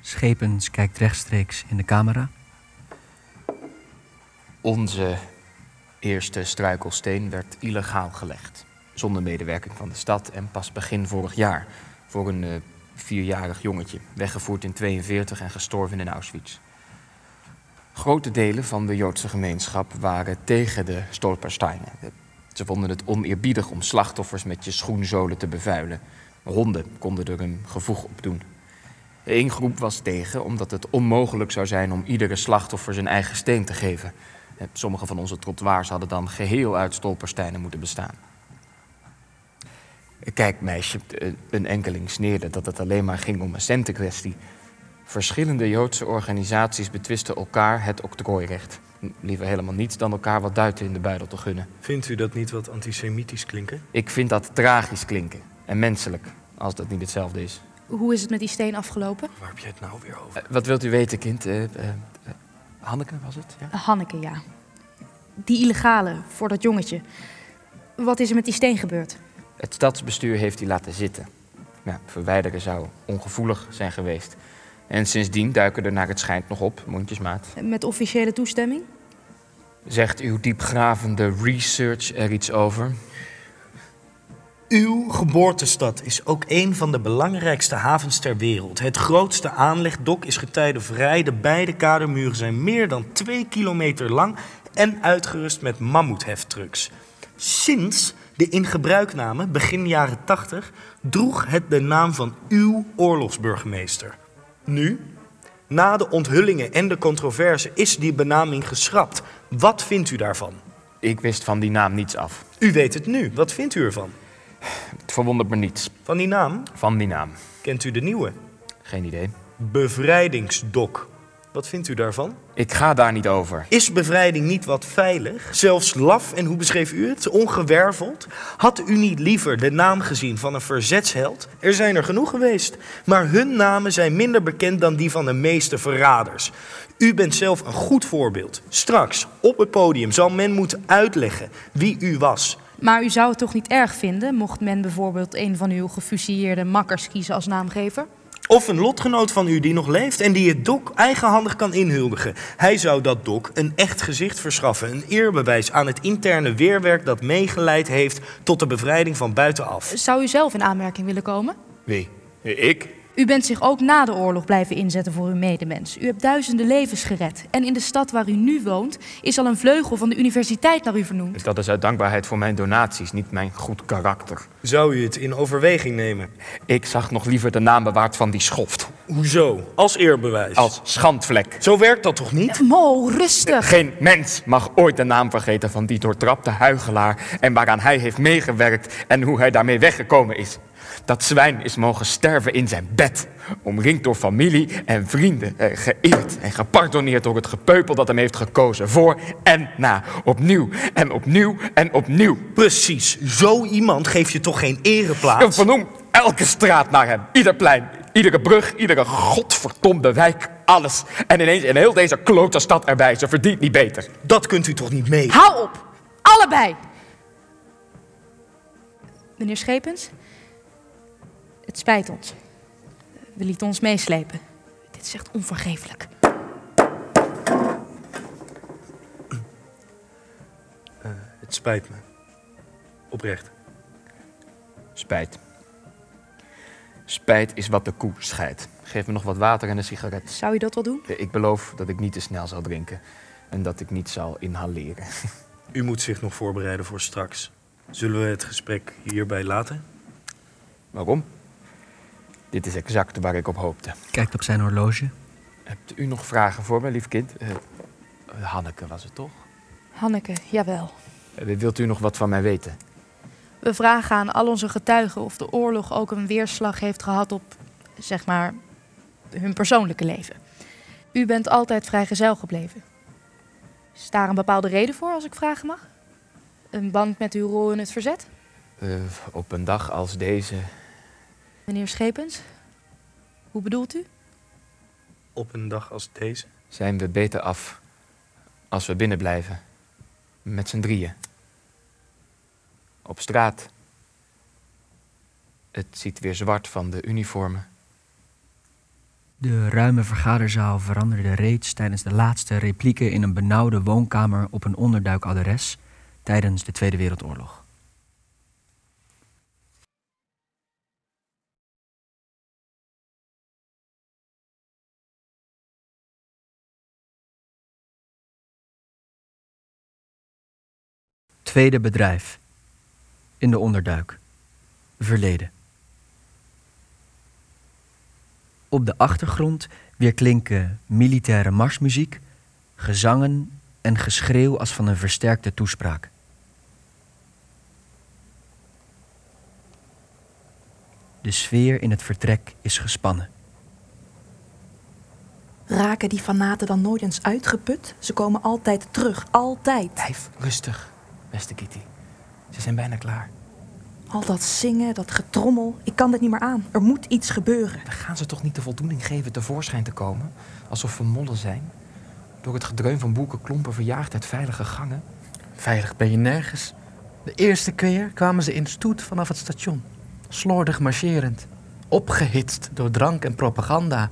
Schepens kijkt rechtstreeks in de camera. Onze eerste struikelsteen werd illegaal gelegd. Zonder medewerking van de stad en pas begin vorig jaar. Voor een eh, vierjarig jongetje. Weggevoerd in 42 en gestorven in Auschwitz. Grote delen van de Joodse gemeenschap waren tegen de Stolpersteinen. Ze vonden het oneerbiedig om slachtoffers met je schoenzolen te bevuilen. Honden konden er een gevoeg op doen. Eén groep was tegen omdat het onmogelijk zou zijn om iedere slachtoffer zijn eigen steen te geven. Eh, Sommige van onze trottoirs hadden dan geheel uit stolpersteinen moeten bestaan. Kijk, meisje, een enkeling sneerde dat het alleen maar ging om een centenkwestie. Verschillende Joodse organisaties betwisten elkaar het octrooirecht. Liever helemaal niets dan elkaar wat duiten in de buidel te gunnen. Vindt u dat niet wat antisemitisch klinken? Ik vind dat tragisch klinken en menselijk, als dat niet hetzelfde is. Hoe is het met die steen afgelopen? Waar heb je het nou weer over? Eh, wat wilt u weten, kind? Eh, Hanneke was het? Ja? Hanneke, ja. Die illegale, voor dat jongetje. Wat is er met die steen gebeurd? Het stadsbestuur heeft die laten zitten. Ja, verwijderen zou ongevoelig zijn geweest. En sindsdien duiken er naar het schijnt nog op, mondjesmaat. Met officiële toestemming? Zegt uw diepgravende research er iets over? Uw geboortestad is ook een van de belangrijkste havens ter wereld. Het grootste aanlegdok is getijdenvrij. De beide kadermuren zijn meer dan twee kilometer lang en uitgerust met mammoetheftrucks. Sinds de ingebruikname, begin jaren 80, droeg het de naam van uw oorlogsburgemeester. Nu, na de onthullingen en de controverse, is die benaming geschrapt. Wat vindt u daarvan? Ik wist van die naam niets af. U weet het nu. Wat vindt u ervan? Het verwondert me niets Van die naam? van die naam. Kent u de nieuwe? Geen idee. Bevrijdingsdok. Wat vindt u daarvan? Ik ga daar niet over. Is bevrijding niet wat veilig? Zelfs laf, en hoe beschreef u het? Ongewerveld? Had u niet liever de naam gezien van een verzetsheld? Er zijn er genoeg geweest. Maar hun namen zijn minder bekend dan die van de meeste verraders. U bent zelf een goed voorbeeld. Straks, op het podium, zal men moeten uitleggen wie u was. Maar u zou het toch niet erg vinden, mocht men bijvoorbeeld een van uw gefusilleerde makkers kiezen als naamgever? Of een lotgenoot van u die nog leeft en die het dok eigenhandig kan inhuldigen. Hij zou dat dok een echt gezicht verschaffen, een eerbewijs aan het interne weerwerk dat meegeleid heeft tot de bevrijding van buitenaf. Zou u zelf in aanmerking willen komen? Wie? Ik? U bent zich ook na de oorlog blijven inzetten voor uw medemens. U hebt duizenden levens gered. En in de stad waar u nu woont, is al een vleugel van de universiteit naar u vernoemd. Dat is uit dankbaarheid voor mijn donaties, niet mijn goed karakter. Zou u het in overweging nemen? Ik zag nog liever de naam bewaard van die schoft. Hoezo? Als eerbewijs? Als schandvlek. Zo werkt dat toch niet? Mo, rustig. Geen mens mag ooit de naam vergeten van die doortrapte huigelaar en waaraan hij heeft meegewerkt en hoe hij daarmee weggekomen is. Dat zwijn is mogen sterven in zijn bed, omringd door familie en vrienden, eh, geëerd en gepardonneerd door het gepeupel dat hem heeft gekozen, voor en na, opnieuw en opnieuw en opnieuw. Precies, zo iemand geef je toch geen ereplaats? Vernoem elke straat naar hem, ieder plein, iedere brug, iedere godverdomde wijk, alles. En ineens in heel deze klote stad erbij, ze verdient niet beter. Dat kunt u toch niet mee? Hou op! Allebei! Meneer Schepens, het spijt ons. We lieten ons meeslepen. Dit is echt onvergeeflijk. Het spijt me. Oprecht. Spijt. Spijt is wat de koe scheidt. Geef me nog wat water en een sigaret. Zou u dat wel doen? Ik beloof dat ik niet te snel zal drinken en dat ik niet zal inhaleren. [laughs] U moet zich nog voorbereiden voor straks. Zullen we het gesprek hierbij laten? Waarom? Dit is exact waar ik op hoopte. Kijkt op zijn horloge. Hebt u nog vragen voor me, lief kind? Eh, Hanneke was het toch? Hanneke, jawel. Eh, Wilt u nog wat van mij weten? We vragen aan al onze getuigen of de oorlog ook een weerslag heeft gehad op, zeg maar, hun persoonlijke leven. U bent altijd vrijgezel gebleven. Is daar een bepaalde reden voor, als ik vragen mag? Een band met uw rol in het verzet? Eh, op een dag als deze. Meneer Schepens? Hoe bedoelt u? Op een dag als deze? zijn we beter af als we binnen blijven. Met z'n drieën. Op straat. Het ziet weer zwart van de uniformen. De ruime vergaderzaal veranderde reeds tijdens de laatste replieken in een benauwde woonkamer op een onderduikadres tijdens de Tweede Wereldoorlog. Tweede bedrijf. In de onderduik. Verleden. Op de achtergrond weerklinken militaire marsmuziek, gezangen en geschreeuw als van een versterkte toespraak. De sfeer in het vertrek is gespannen. Raken die fanaten dan nooit eens uitgeput? Ze komen altijd terug, altijd. Blijf rustig, beste Kitty. Ze zijn bijna klaar. Al dat zingen, dat getrommel, ik kan dit niet meer aan. Er moet iets gebeuren. We gaan ze toch niet de voldoening geven tevoorschijn te komen? Alsof we mollen zijn? Door het gedreun van boekenklompen verjaagd uit veilige gangen? Veilig ben je nergens. De eerste keer kwamen ze in stoet vanaf het station. Slordig marcherend. Opgehitst door drank en propaganda.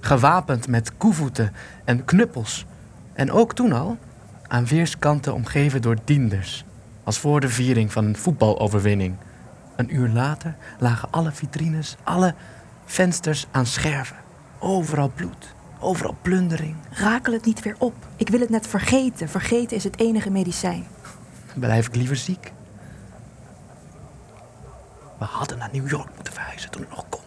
Gewapend met koevoeten en knuppels. En ook toen al aan weerskanten omgeven door dienders. Als voor de viering van een voetbaloverwinning. Een uur later lagen alle vitrines, alle vensters aan scherven. Overal bloed, overal plundering. Rakel het niet weer op. Ik wil het net vergeten. Vergeten is het enige medicijn. Blijf ik liever ziek. We hadden naar New York moeten verhuizen toen het nog kon.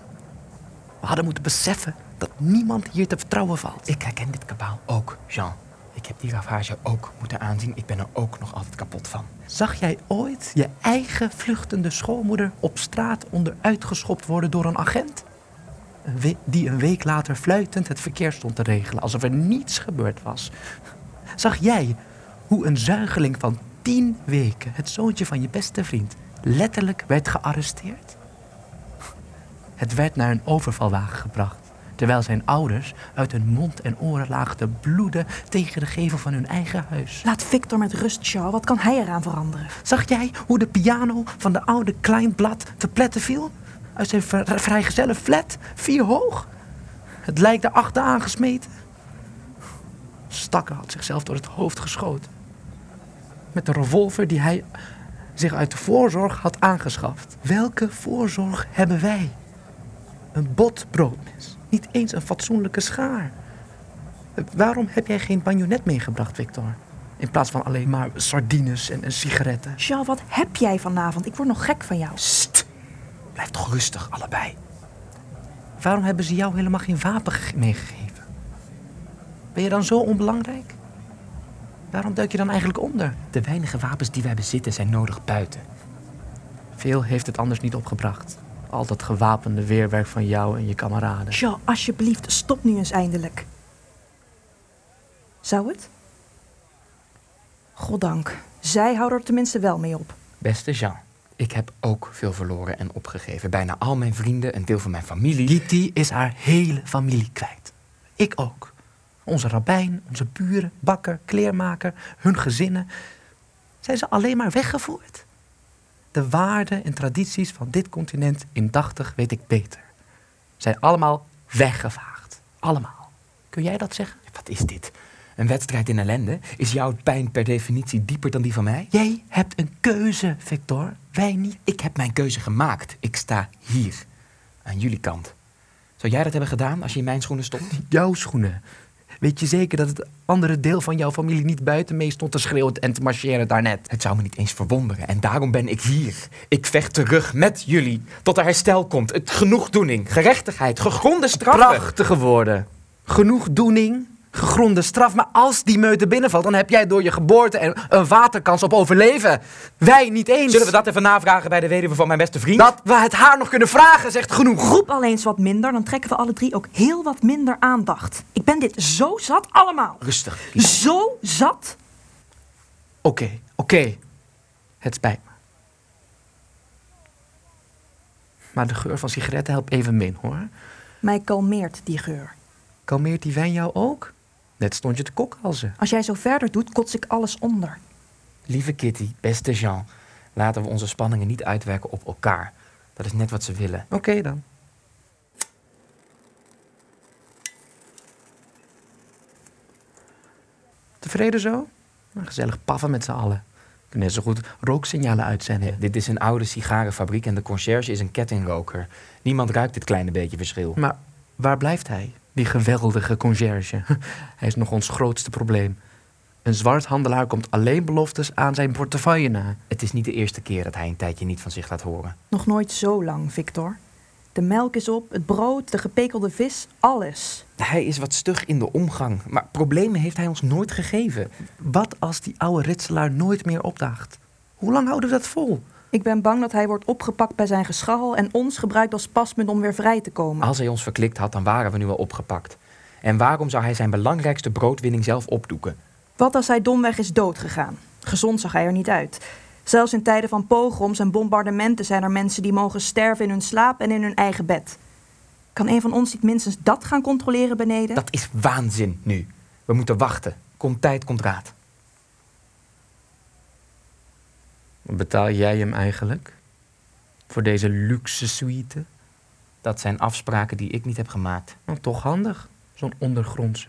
We hadden moeten beseffen dat niemand hier te vertrouwen valt. Ik herken dit kabaal ook, Jean. Ik heb die ravage ook moeten aanzien. Ik ben er ook nog altijd kapot van. Zag jij ooit je eigen vluchtende schoonmoeder op straat onderuitgeschopt worden door een agent? Die een week later fluitend het verkeer stond te regelen, alsof er niets gebeurd was. Zag jij hoe een zuigeling van tien weken, het zoontje van je beste vriend, letterlijk werd gearresteerd? Het werd naar een overvalwagen gebracht, terwijl zijn ouders uit hun mond en oren lagen te bloeden tegen de gevel van hun eigen huis. Laat Victor met rust, Charles. Wat kan hij eraan veranderen? Zag jij hoe de piano van de oude Kleinblad te pletten viel? Uit zijn vrijgezelle flat, vier hoog. Het lijk daarachter aangesmeten. Stakker had zichzelf door het hoofd geschoten. Met de revolver die hij zich uit de voorzorg had aangeschaft. Welke voorzorg hebben wij? Een bot broodmes. Niet eens een fatsoenlijke schaar. Waarom heb jij geen bagnonet meegebracht, Victor? In plaats van alleen maar sardines en, en sigaretten. Charles, wat heb jij vanavond? Ik word nog gek van jou. Sst! Blijf toch rustig, allebei. Waarom hebben ze jou helemaal geen wapen ge- meegegeven? Ben je dan zo onbelangrijk? Waarom duik je dan eigenlijk onder? De weinige wapens die wij bezitten zijn nodig buiten. Veel heeft het anders niet opgebracht. Al dat gewapende weerwerk van jou en je kameraden. Charles, alsjeblieft, stop nu eens eindelijk. Zou het? Goddank. Zij houden er tenminste wel mee op. Beste Jean, ik heb ook veel verloren en opgegeven. Bijna al mijn vrienden, een deel van mijn familie. Kitty is haar hele familie kwijt. Ik ook. Onze rabbijn, onze buren, bakker, kleermaker, hun gezinnen. Zijn ze alleen maar weggevoerd? De waarden en tradities van dit continent indachtig weet ik beter. Zijn allemaal weggevaagd. Allemaal. Kun jij dat zeggen? Wat is dit? Een wedstrijd in ellende? Is jouw pijn per definitie dieper dan die van mij? Jij hebt een keuze, Victor. Wij niet. Ik heb mijn keuze gemaakt. Ik sta hier, aan jullie kant. Zou jij dat hebben gedaan als je in mijn schoenen stond? Jouw schoenen. Weet je zeker dat het andere deel van jouw familie niet buiten mee stond te schreeuwen en te marcheren daarnet? Het zou me niet eens verwonderen. En daarom ben ik hier. Ik vecht terug met jullie. Tot er herstel komt. Het genoegdoening, gerechtigheid, gegronde straffen. Prachtige woorden. Genoegdoening, gegronde straf. Maar als die meute binnenvalt, dan heb jij door je geboorte en een waterkans op overleven. Wij niet eens. Zullen we dat even navragen bij de weduwe van mijn beste vriend? Dat we het haar nog kunnen vragen, zegt genoeg. Roep al eens wat minder, dan trekken we alle drie ook heel wat minder aandacht. Ik ben dit zo zat allemaal. Rustig. Zo zat. Oké, oké. Het spijt me. Maar de geur van sigaretten helpt even min, hoor. Mij kalmeert die geur. Kalmeert die wijn jou ook? Net stond je te kokhalzen. Als jij zo verder doet, kots ik alles onder. Lieve Kitty, beste Jean, laten we onze spanningen niet uitwerken op elkaar. Dat is net wat ze willen. Oké dan. Tevreden zo? Nou, gezellig paffen met z'n allen. Kunnen net zo goed rooksignalen uitzenden. Dit is een oude sigarenfabriek en de conciërge is een kettingroker. Niemand ruikt dit kleine beetje verschil. Maar waar blijft hij? Die geweldige conciërge. [laughs] Hij is nog ons grootste probleem. Een zwarthandelaar komt alleen beloftes aan zijn portefeuille na. Het is niet de eerste keer dat hij een tijdje niet van zich laat horen. Nog nooit zo lang, Victor. De melk is op, het brood, de gepekelde vis, alles. Hij is wat stug in de omgang, maar problemen heeft hij ons nooit gegeven. Wat als die oude ritselaar nooit meer opdaagt? Hoe lang houden we dat vol? Ik ben bang dat hij wordt opgepakt bij zijn gescharrel en ons gebruikt als pasmunt om weer vrij te komen. Als hij ons verklikt had, dan waren we nu al opgepakt. En waarom zou hij zijn belangrijkste broodwinning zelf opdoeken? Wat als hij domweg is doodgegaan? Gezond zag hij er niet uit. Zelfs in tijden van pogroms en bombardementen zijn er mensen die mogen sterven in hun slaap en in hun eigen bed. Kan een van ons niet minstens dat gaan controleren beneden? Dat is waanzin nu. We moeten wachten. Komt tijd, komt raad. Betaal jij hem eigenlijk? Voor deze luxe suite? Dat zijn afspraken die ik niet heb gemaakt. Nou, toch handig. Zo'n ondergrondse.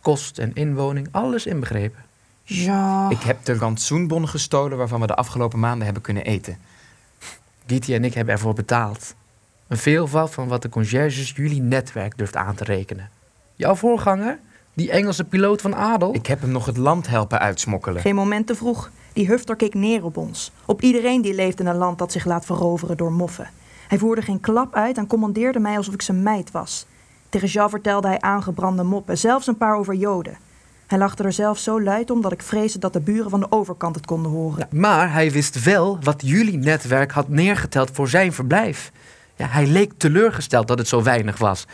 Kost en inwoning, alles inbegrepen. Ja. Ik heb de rantsoenbonnen gestolen waarvan we de afgelopen maanden hebben kunnen eten. Gietje en ik hebben ervoor betaald. Een veelvoud van wat de conciërges jullie netwerk durft aan te rekenen. Jouw voorganger, die Engelse piloot van Adel. Ik heb hem nog het land helpen uitsmokkelen. Geen moment te vroeg. Die hufter keek neer op ons. Op iedereen die leeft in een land dat zich laat veroveren door moffen. Hij voerde geen klap uit en commandeerde mij alsof ik zijn meid was. Tegen Jean vertelde hij aangebrande moppen, zelfs een paar over Joden. Hij lachte er zelf zo luid om dat ik vreesde dat de buren van de overkant het konden horen. Maar hij wist wel wat jullie netwerk had neergeteld voor zijn verblijf. Ja, hij leek teleurgesteld dat het zo weinig was.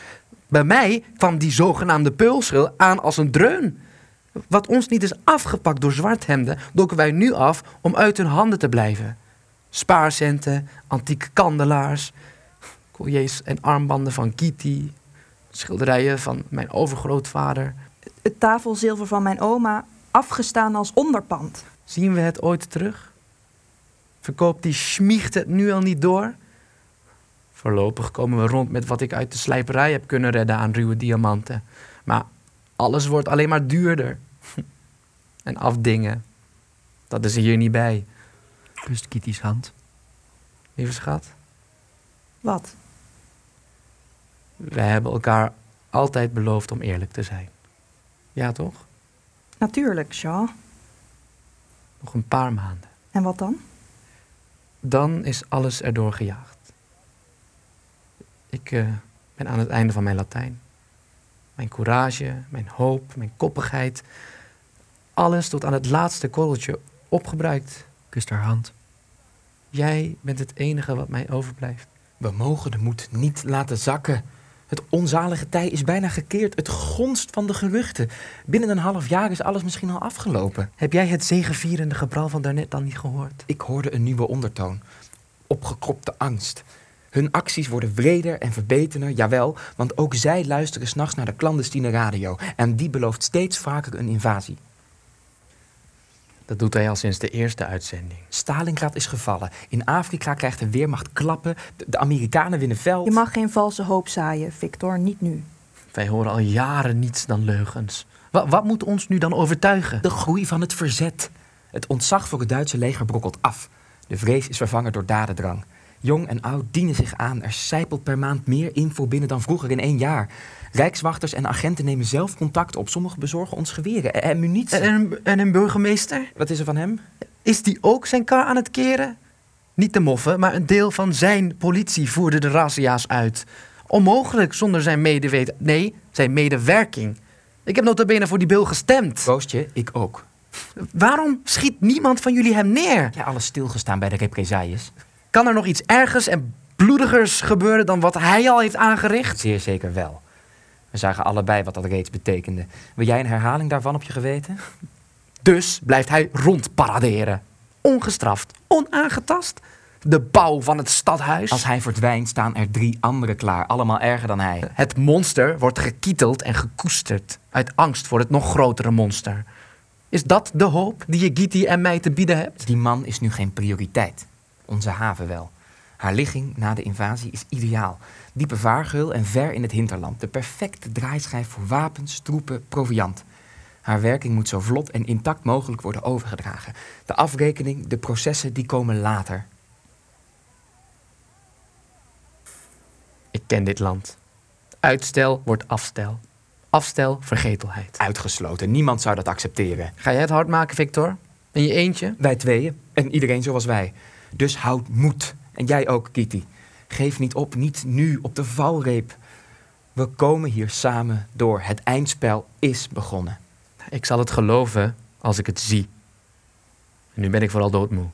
Bij mij kwam die zogenaamde peulschil aan als een dreun. Wat ons niet is afgepakt door zwarthemden, dokken wij nu af om uit hun handen te blijven. Spaarcenten, antieke kandelaars, colliers en armbanden van Kitty, schilderijen van mijn overgrootvader. Het tafelzilver van mijn oma afgestaan als onderpand. Zien we het ooit terug? Verkoopt die schmiegt het nu al niet door? Voorlopig komen we rond met wat ik uit de slijperij heb kunnen redden aan ruwe diamanten. Maar alles wordt alleen maar duurder. [laughs] En afdingen, dat is er hier niet bij. Kust Kitty's hand. Lieve schat, Wat? wij hebben elkaar altijd beloofd om eerlijk te zijn. Ja, toch? Natuurlijk, Jean. Nog een paar maanden. En wat dan? Dan is alles erdoor gejaagd. Ik eh, ben aan het einde van mijn Latijn. Mijn courage, mijn hoop, mijn koppigheid. Alles tot aan het laatste korreltje opgebruikt. Kust haar hand. Jij bent het enige wat mij overblijft. We mogen de moed niet laten zakken. Het onzalige tij is bijna gekeerd. Het gonst van de geruchten. Binnen een half jaar is alles misschien al afgelopen. Heb jij het zegevierende gebral van daarnet dan niet gehoord? Ik hoorde een nieuwe ondertoon. Opgekropte angst. Hun acties worden wreder en verbeterder, jawel, want ook zij luisteren s'nachts naar de clandestine radio. En die belooft steeds vaker een invasie. Dat doet hij al sinds de eerste uitzending. Stalingrad is gevallen. In Afrika krijgt de Weermacht klappen. De, Amerikanen winnen veld. Je mag geen valse hoop zaaien, Victor, niet nu. Wij horen al jaren niets dan leugens. Wa- wat moet ons nu dan overtuigen? De groei van het verzet. Het ontzag voor het Duitse leger brokkelt af. De vrees is vervangen door dadendrang. Jong en oud dienen zich aan. Er sijpelt per maand meer info binnen dan vroeger in één jaar. Rijkswachters en agenten nemen zelf contact op. Sommigen bezorgen ons geweren en, munitie. En, en, en een burgemeester? Wat is er van hem? Is die ook zijn kar aan het keren? Niet de moffen, maar een deel van zijn politie voerde de razzia's uit. Onmogelijk zonder zijn medeweten. Nee, zijn medewerking. Ik heb notabene voor die bil gestemd. Roostje, ik ook. Waarom schiet niemand van jullie hem neer? Ja, alles stilgestaan bij de represailles. Kan er nog iets ergers en bloedigers gebeuren dan wat hij al heeft aangericht? Zeer zeker wel. We zagen allebei wat dat reeds betekende. Wil jij een herhaling daarvan op je geweten? [laughs] Dus blijft hij rondparaderen. Ongestraft, onaangetast. De bouw van het stadhuis. Als hij verdwijnt, staan er drie anderen klaar. Allemaal erger dan hij. Het monster wordt gekieteld en gekoesterd. Uit angst voor het nog grotere monster. Is dat de hoop die je Giti en mij te bieden hebt? Die man is nu geen prioriteit. Onze haven wel. Haar ligging na de invasie is ideaal. Diepe vaargeul en ver in het hinterland. De perfecte draaischijf voor wapens, troepen, proviand. Haar werking moet zo vlot en intact mogelijk worden overgedragen. De afrekening, de processen, die komen later. Ik ken dit land. Uitstel wordt afstel. Afstel vergetelheid. Uitgesloten. Niemand zou dat accepteren. Ga jij het hard maken, Victor? In je eentje? Wij tweeën. En iedereen zoals wij. Dus houd moed. En jij ook, Kitty. Geef niet op, niet nu, op de valreep. We komen hier samen door. Het eindspel is begonnen. Ik zal het geloven als ik het zie. En nu ben ik vooral doodmoe.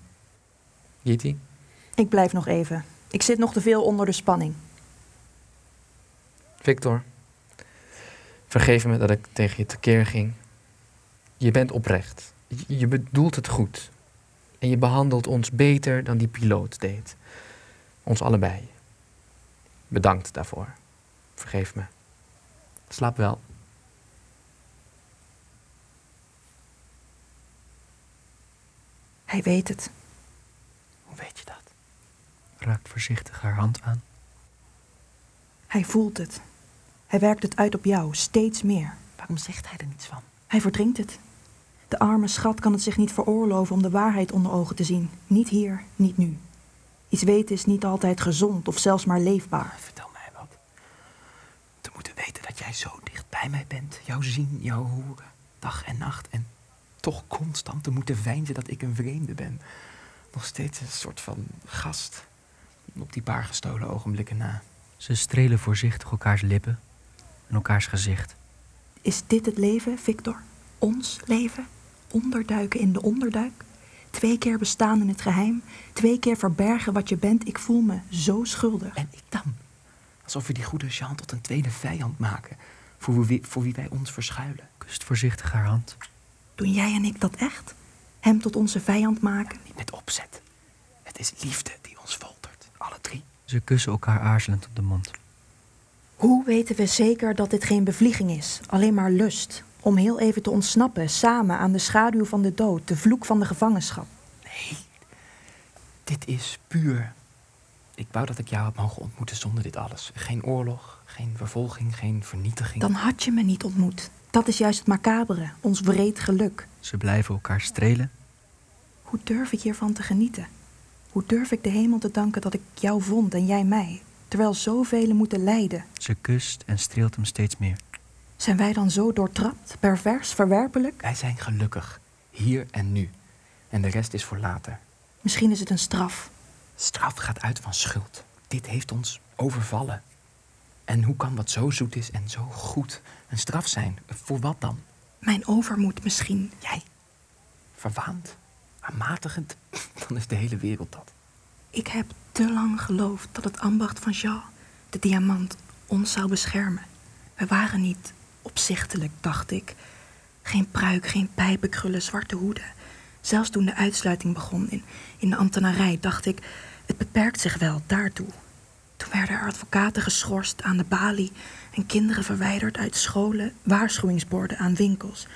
Giti? Ik blijf nog even. Ik zit nog te veel onder de spanning. Victor? Vergeef me dat ik tegen je tekeer ging. Je bent oprecht. Je bedoelt het goed. En je behandelt ons beter dan die piloot deed. Ons allebei. Bedankt daarvoor. Vergeef me. Slaap wel. Hij weet het. Hoe weet je dat? Raakt voorzichtig haar hand aan. Hij voelt het. Hij werkt het uit op jou, steeds meer. Waarom zegt hij er niets van? Hij verdrinkt het. De arme schat kan het zich niet veroorloven om de waarheid onder ogen te zien. Niet hier, niet nu. Iets weten is niet altijd gezond of zelfs maar leefbaar. Vertel mij wat. Te moeten weten dat jij zo dicht bij mij bent. Jou zien, jou horen. Dag en nacht. En toch constant te moeten veinzen dat ik een vreemde ben. Nog steeds een soort van gast. Op die paar gestolen ogenblikken na. Ze strelen voorzichtig elkaars lippen en elkaars gezicht. Is dit het leven, Victor? Ons leven? Onderduiken in de onderduik? Twee keer bestaan in het geheim? Twee keer verbergen wat je bent? Ik voel me zo schuldig. En ik dan? Alsof we die goede Jean tot een tweede vijand maken. Voor wie, voor wie wij ons verschuilen. Kust voorzichtig haar hand. Doen jij en ik dat echt? Hem tot onze vijand maken? Niet met opzet. Het is liefde die ons foltert. Alle drie. Ze kussen elkaar aarzelend op de mond. Hoe weten we zeker dat dit geen bevlieging is? Alleen maar lust. Om heel even te ontsnappen, samen aan de schaduw van de dood, de vloek van de gevangenschap. Nee, dit is puur. Ik wou dat ik jou had mogen ontmoeten zonder dit alles. Geen oorlog, geen vervolging, geen vernietiging. Dan had je me niet ontmoet. Dat is juist het macabere, ons wreed geluk. Ze blijven elkaar strelen. Hoe durf ik hiervan te genieten? Hoe durf ik de hemel te danken dat ik jou vond en jij mij, terwijl zoveel moeten lijden? Ze kust en streelt hem steeds meer. Zijn wij dan zo doortrapt, pervers, verwerpelijk? Wij zijn gelukkig. Hier en nu. En de rest is voor later. Misschien is het een straf. Straf gaat uit van schuld. Dit heeft ons overvallen. En hoe kan wat zo zoet is en zo goed een straf zijn? Voor wat dan? Mijn overmoed misschien. Jij? Verwaand? Aanmatigend? [laughs] Dan is de hele wereld dat. Ik heb te lang geloofd dat het ambacht van Jean, de diamant, ons zou beschermen. We waren niet opzichtelijk, dacht ik. Geen pruik, geen pijpenkrullen, zwarte hoeden. Zelfs toen de uitsluiting begon in, in de ambtenarij, dacht ik, het beperkt zich wel daartoe. Toen werden er advocaten geschorst aan de balie en kinderen verwijderd uit scholen, waarschuwingsborden aan winkels.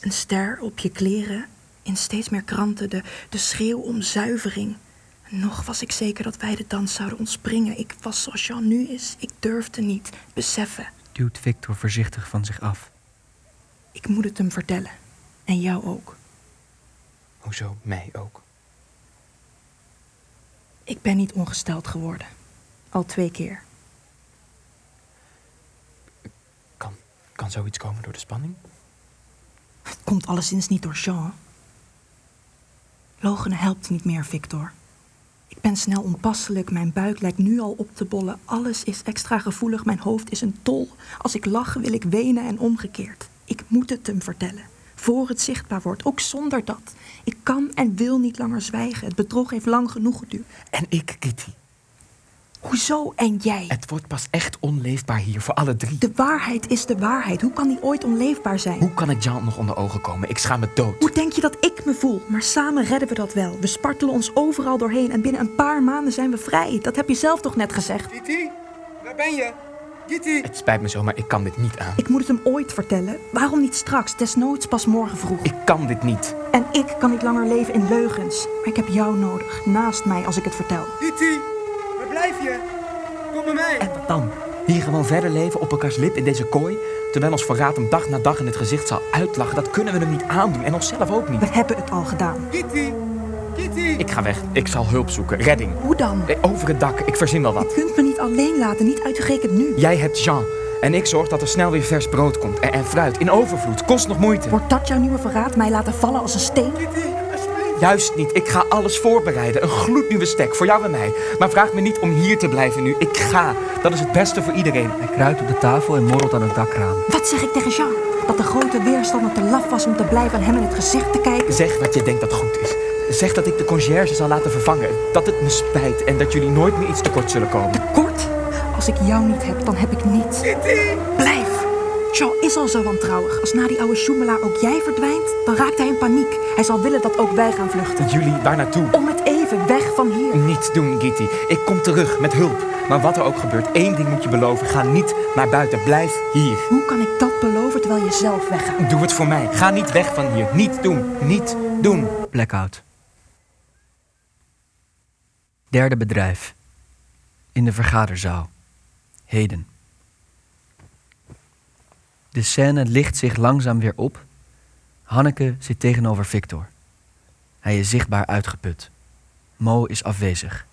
Een ster op je kleren, in steeds meer kranten de, de schreeuw om zuivering. Nog was ik zeker dat wij de dans zouden ontspringen. Ik was zoals Jean nu is. Ik durfde niet beseffen. Duwt Victor voorzichtig van zich af. Ik moet het hem vertellen. En jou ook. Hoezo mij ook? Ik ben niet ongesteld geworden. Al twee keer. Kan, kan zoiets komen door de spanning? Het komt alleszins niet door Jean. Logenen helpt niet meer, Victor. Ben snel onpasselijk, mijn buik lijkt nu al op te bollen. Alles is extra gevoelig, mijn hoofd is een tol. Als ik lach wil ik wenen en omgekeerd. Ik moet het hem vertellen. Voor het zichtbaar wordt, ook zonder dat. Ik kan en wil niet langer zwijgen. Het bedrog heeft lang genoeg geduurd. En ik, Kitty. Hoezo en jij? Het wordt pas echt onleefbaar hier voor alle drie. De waarheid is de waarheid. Hoe kan die ooit onleefbaar zijn? Hoe kan ik Jean nog onder ogen komen? Ik schaam me dood. Hoe denk je dat ik me voel? Maar samen redden we dat wel. We spartelen ons overal doorheen en binnen een paar maanden zijn we vrij. Dat heb je zelf toch net gezegd? Kitty, waar ben je? Kitty! Het spijt me zo, maar ik kan dit niet aan. Ik moet het hem ooit vertellen. Waarom niet straks? Desnoods pas morgen vroeg. Ik kan dit niet. En ik kan niet langer leven in leugens. Maar ik heb jou nodig, naast mij als ik het vertel. Kitty, waar blijf je? Kom bij mij. En wat dan? Hier gewoon verder leven op elkaars lip in deze kooi? Terwijl ons verraad hem dag na dag in het gezicht zal uitlachen. Dat kunnen we hem niet aandoen en onszelf ook We niet. hebben het al gedaan. Kitty, Kitty! Ik ga weg. Ik zal hulp zoeken. Redding. Hoe dan? Eh, Over het dak. Ik verzin wel Je wat. kunt me niet alleen laten, niet uitgerekend nu. Jij hebt Jean. En ik zorg dat er snel weer vers brood komt. En, en fruit. In overvloed. Kost nog moeite. Wordt dat jouw nieuwe verraad? Mij laten vallen als een steen? Kitty. Juist niet. Ik ga alles voorbereiden. Een gloednieuwe stek voor jou en mij. Maar vraag me niet om hier te blijven nu. Ik ga. Dat is het beste voor iedereen. Hij kruipt op de tafel en morrelt aan het dakraam. Wat zeg ik tegen Jean? Dat de grote weerstander te laf was om te blijven aan hem in het gezicht te kijken? Zeg wat je denkt dat goed is. Zeg dat ik de conciërge zal laten vervangen. Dat het me spijt en dat jullie nooit meer iets tekort zullen komen. Kort, als ik jou niet heb, dan heb ik niets. Blijf! Jean is al zo wantrouwig. Als na die oude Schumelaar ook jij verdwijnt, dan raakt hij in paniek. Hij zal willen dat ook wij gaan vluchten. Jullie, waar naartoe? Om het even, weg van hier. Niet doen, Gitty. Ik kom terug met hulp. Maar wat er ook gebeurt, één ding moet je beloven. Ga niet naar buiten. Blijf hier. Hoe kan ik dat beloven terwijl je zelf weggaat? Doe het voor mij. Ga niet weg van hier. Niet doen. Niet doen. Blackout. Derde bedrijf. In de vergaderzaal. Heden. De scène licht zich langzaam weer op. Hanneke zit tegenover Victor. Hij is zichtbaar uitgeput. Mo is afwezig.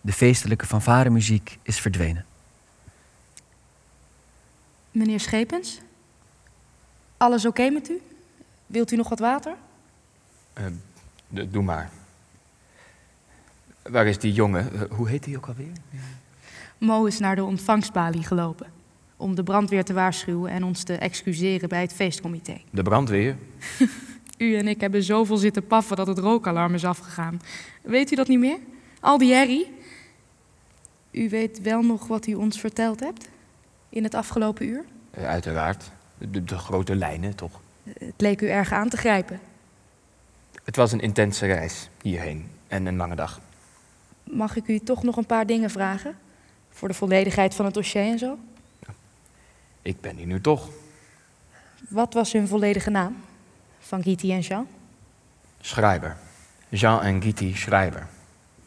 De feestelijke fanfaremuziek is verdwenen. Meneer Schepens? Alles oké met u? Wilt u nog wat water? doe maar. Waar is die jongen? Eh, hoe heet die ook alweer? Mo is naar de ontvangstbalie gelopen. Om de brandweer te waarschuwen en ons te excuseren bij het feestcomité. De brandweer. [laughs] U en ik hebben zoveel zitten paffen dat het rookalarm is afgegaan. Weet u dat niet meer? Al die herrie. U weet wel nog wat u ons verteld hebt? In het afgelopen uur? Eh, uiteraard. De, de grote lijnen, toch? Het leek u erg aan te grijpen. Het was een intense reis hierheen. En een lange dag. Mag ik u toch nog een paar dingen vragen? Voor de volledigheid van het dossier en zo? Ik ben hier nu toch. Wat was hun volledige naam? Van Giti en Jean? Schrijver. Jean en Gitty Schrijver.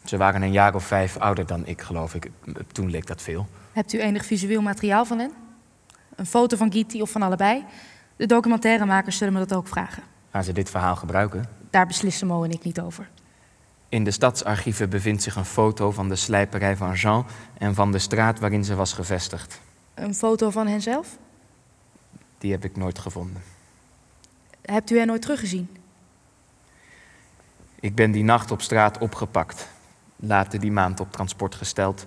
Ze waren een jaar of vijf ouder dan ik, geloof ik. Toen leek dat veel. Hebt u enig visueel materiaal van hen? Een foto van Giti of van allebei? De documentairemakers zullen me dat ook vragen. Gaan ze dit verhaal gebruiken? Daar beslissen Mo en ik niet over. In de stadsarchieven bevindt zich een foto van de slijperij van Jean en van de straat waarin ze was gevestigd. Een foto van henzelf? Die heb ik nooit gevonden. Hebt u hen nooit teruggezien? Ik ben die nacht op straat opgepakt. Later die maand op transport gesteld.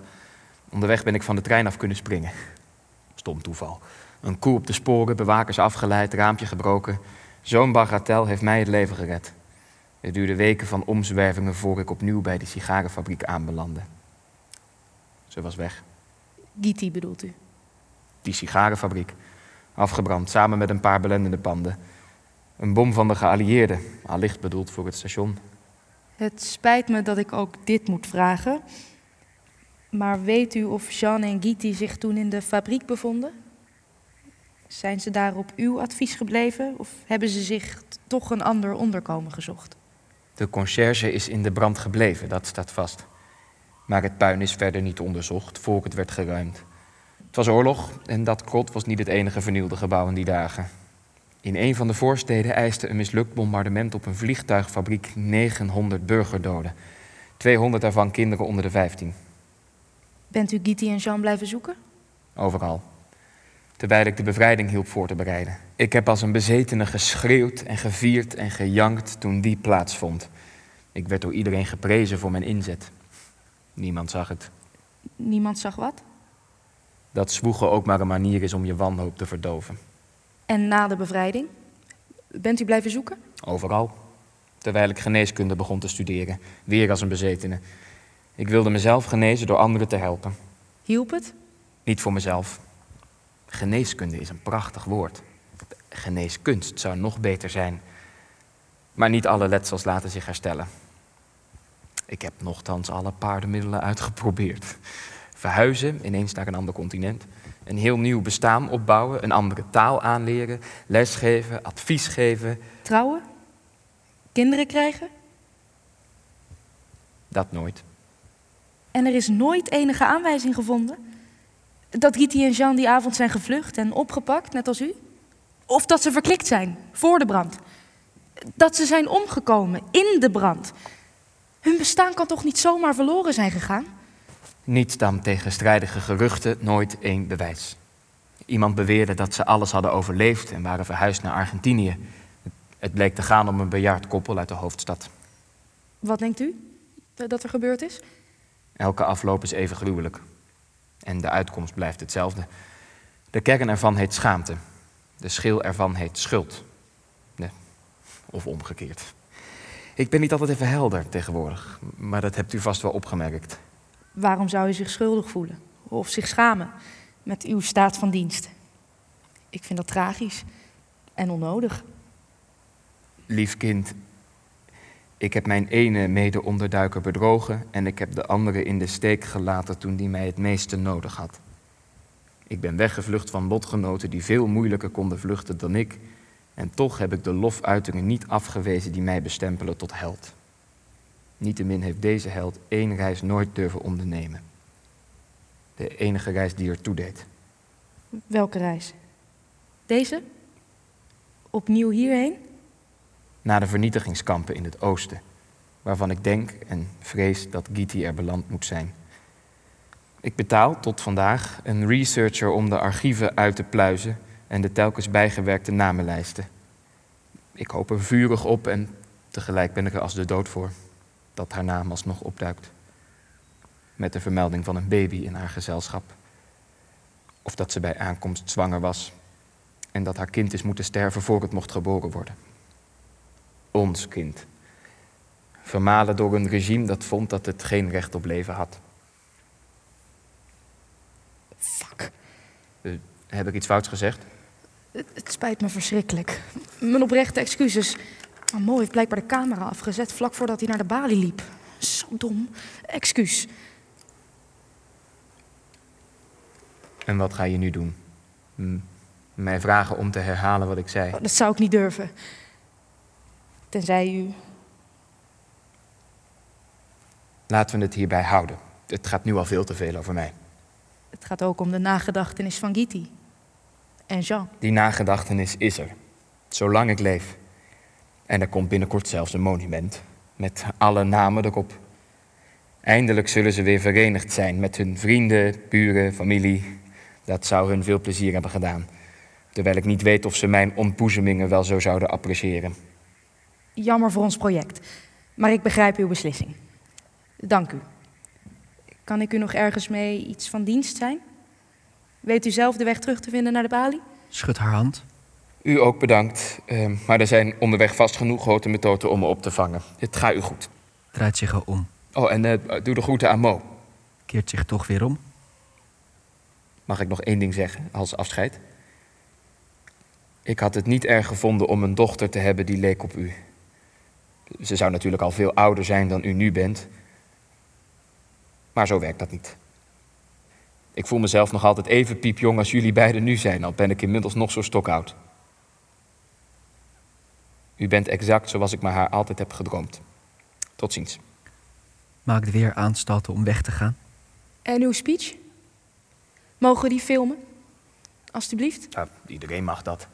Onderweg ben ik van de trein af kunnen springen. Stom toeval. Een koe op de sporen, bewakers afgeleid, raampje gebroken. Zo'n bagatel heeft mij het leven gered. Het duurde weken van omzwervingen voor ik opnieuw bij die sigarenfabriek aanbelandde. Ze was weg. Giti bedoelt u? Die sigarenfabriek. Afgebrand, samen met een paar belendende panden. Een bom van de geallieerden, allicht bedoeld voor het station. Het spijt me dat ik ook dit moet vragen. Maar weet u of Jean en Giti zich toen in de fabriek bevonden? Zijn ze daar op uw advies gebleven of hebben ze zich toch een ander onderkomen gezocht? De conciërge is in de brand gebleven, dat staat vast. Maar het puin is verder niet onderzocht voor het werd geruimd. Het was oorlog en dat krot was niet het enige vernielde gebouw in die dagen. In een van de voorsteden eiste een mislukt bombardement op een vliegtuigfabriek 900 burgerdoden. 200 daarvan kinderen onder de 15. Bent u Giti en Jean blijven zoeken? Overal. Terwijl ik de bevrijding hielp voor te bereiden. Ik heb als een bezetene geschreeuwd en gevierd en gejankt toen die plaatsvond. Ik werd door iedereen geprezen voor mijn inzet. Niemand zag het. Niemand zag wat? Dat zwoegen ook maar een manier is om je wanhoop te verdoven. En na de bevrijding? Bent u blijven zoeken? Overal. Terwijl ik geneeskunde begon te studeren. Weer als een bezetene. Ik wilde mezelf genezen door anderen te helpen. Hielp het? Niet voor mezelf. Geneeskunde is een prachtig woord. Geneeskunst zou nog beter zijn. Maar niet alle letsels laten zich herstellen. Ik heb nochtans alle paardenmiddelen uitgeprobeerd. Verhuizen, ineens naar een ander continent. Een heel nieuw bestaan opbouwen, een andere taal aanleren, lesgeven, advies geven. Trouwen? Kinderen krijgen? Dat nooit. En er is nooit enige aanwijzing gevonden? Dat Giti en Jean die avond zijn gevlucht en opgepakt, net als u? Of dat ze verklikt zijn, voor de brand? Dat ze zijn omgekomen, in de brand? Hun bestaan kan toch niet zomaar verloren zijn gegaan? Niet dan tegenstrijdige geruchten, nooit één bewijs. Iemand beweerde dat ze alles hadden overleefd en waren verhuisd naar Argentinië. Het bleek te gaan om een bejaard koppel uit de hoofdstad. Wat denkt u dat er gebeurd is? Elke afloop is even gruwelijk. En de uitkomst blijft hetzelfde. De kern ervan heet schaamte. De schil ervan heet schuld. Nee, of omgekeerd. Ik ben niet altijd even helder tegenwoordig, maar dat hebt u vast wel opgemerkt. Waarom zou u zich schuldig voelen? Of zich schamen met uw staat van dienst? Ik vind dat tragisch en onnodig. Lief kind, ik heb mijn ene mede-onderduiker bedrogen en ik heb de andere in de steek gelaten toen die mij het meeste nodig had. Ik ben weggevlucht van lotgenoten die veel moeilijker konden vluchten dan ik, en toch heb ik de lofuitingen niet afgewezen die mij bestempelen tot held. Niettemin heeft deze held één reis nooit durven ondernemen. De enige reis die er toe deed. Welke reis? Deze? Opnieuw hierheen? Naar de vernietigingskampen in het oosten, waarvan ik denk en vrees dat Giti er beland moet zijn. Ik betaal tot vandaag een researcher om de archieven uit te pluizen en de telkens bijgewerkte namenlijsten. Ik hoop er vurig op en tegelijk ben ik er als de dood voor dat haar naam alsnog opduikt. Met de vermelding van een baby in haar gezelschap. Of dat ze bij aankomst zwanger was en dat haar kind is moeten sterven voor het mocht geboren worden. Ons kind. Vermalen door een regime dat vond dat het geen recht op leven had. Fuck. Uh, heb ik iets fouts gezegd? Het, het spijt me verschrikkelijk. Mijn oprechte excuses. Maar Mo heeft blijkbaar de camera afgezet vlak voordat hij naar de balie liep. Zo dom. Excuus. En wat ga je nu doen? M mij vragen om te herhalen wat ik zei? Oh, dat zou ik niet durven. Tenzij u. Laten we het hierbij houden. Het gaat nu al veel te veel over mij. Het gaat ook om de nagedachtenis van Giti. En Jean. Die nagedachtenis is er. Zolang ik leef. En er komt binnenkort zelfs een monument. Met alle namen erop. Eindelijk zullen ze weer verenigd zijn met hun vrienden, buren, familie. Dat zou hun veel plezier hebben gedaan. Terwijl ik niet weet of ze mijn ontboezemingen wel zo zouden appreciëren. Jammer voor ons project. Maar ik begrijp uw beslissing. Dank u. Kan ik u nog ergens mee iets van dienst zijn? Weet u zelf de weg terug te vinden naar de balie? Schud haar hand. U ook bedankt. Uh, maar er zijn onderweg vast genoeg grote methoden om me op te vangen. Het gaat u goed. Draait zich om. Oh, en uh, doe de groeten aan Mo. Keert zich toch weer om. Mag ik nog één ding zeggen als afscheid? Ik had het niet erg gevonden om een dochter te hebben die leek op u. Ze zou natuurlijk al veel ouder zijn dan u nu bent. Maar zo werkt dat niet. Ik voel mezelf nog altijd even piepjong als jullie beiden nu zijn, al ben ik inmiddels nog zo stokoud. U bent exact zoals ik me haar altijd heb gedroomd. Tot ziens. Maakt weer aanstalten om weg te gaan. En uw speech? Mogen we die filmen? Alsjeblieft. Ja, iedereen mag dat.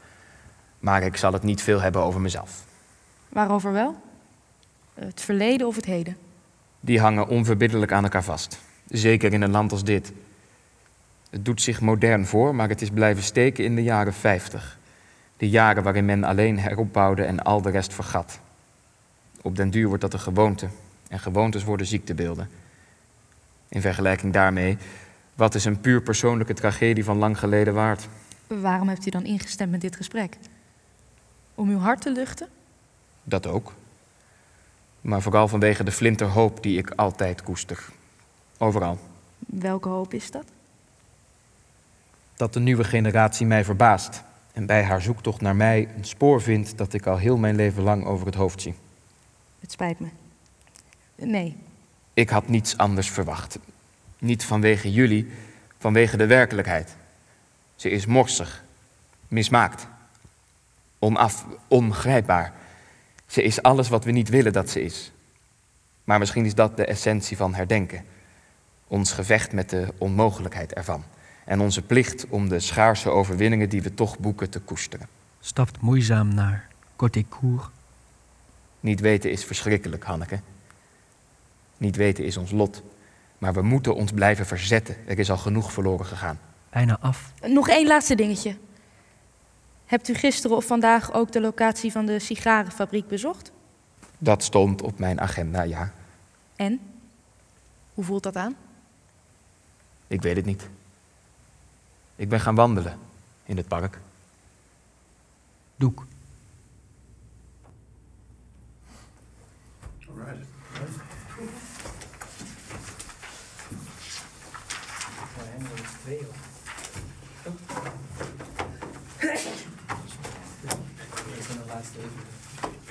Maar ik zal het niet veel hebben over mezelf. Waarover wel? Het verleden of het heden? Die hangen onverbiddelijk aan elkaar vast. Zeker in een land als dit. Het doet zich modern voor, maar het is blijven steken in de jaren 50. De jaren waarin men alleen heropbouwde en al de rest vergat. Op den duur wordt dat een gewoonte. En gewoontes worden ziektebeelden. In vergelijking daarmee, wat is een puur persoonlijke tragedie van lang geleden waard? Waarom hebt u dan ingestemd met dit gesprek? Om uw hart te luchten? Dat ook. Maar vooral vanwege de flinterhoop die ik altijd koester. Overal. Welke hoop is dat? Dat de nieuwe generatie mij verbaast. En bij haar zoektocht naar mij een spoor vindt dat ik al heel mijn leven lang over het hoofd zie. Het spijt me. Nee, Ik had niets anders verwacht. Niet vanwege jullie, vanwege de werkelijkheid. Ze is morsig, mismaakt, onaf, ongrijpbaar. Ze is alles wat we niet willen dat ze is. Maar misschien is dat de essentie van herdenken. Ons gevecht met de onmogelijkheid ervan. En onze plicht om de schaarse overwinningen die we toch boeken te koesteren. Stapt moeizaam naar Cotécourt. Niet weten is verschrikkelijk, Hanneke. Niet weten is ons lot. Maar we moeten ons blijven verzetten. Er is al genoeg verloren gegaan. Bijna af. nog één laatste dingetje. Hebt u gisteren of vandaag ook de locatie van de sigarenfabriek bezocht? Dat stond op mijn agenda, ja. En? Hoe voelt dat aan? Ik weet het niet. Ik ben gaan wandelen in het park. Doek.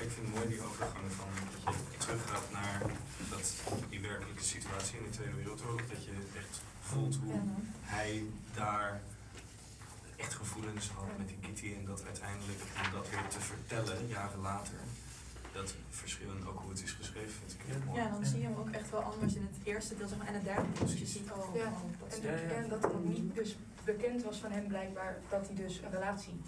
Ik vind het mooi die overgang van dat je teruggaat naar dat, die werkelijke situatie in de Tweede Wereldoorlog. Dat je echt voelt hoe hij daar gevoelens had met die Kitty. En dat uiteindelijk, om dat weer te vertellen, jaren later, dat verschil en ook hoe het is geschreven, vind ik heel mooi. Ja, dan zie je hem ook echt wel anders in het eerste deel zeg maar, en het derde deel. Dus je ziet al, Ja. al dat En, en dat het nog niet dus bekend was van hem blijkbaar dat hij dus een relatie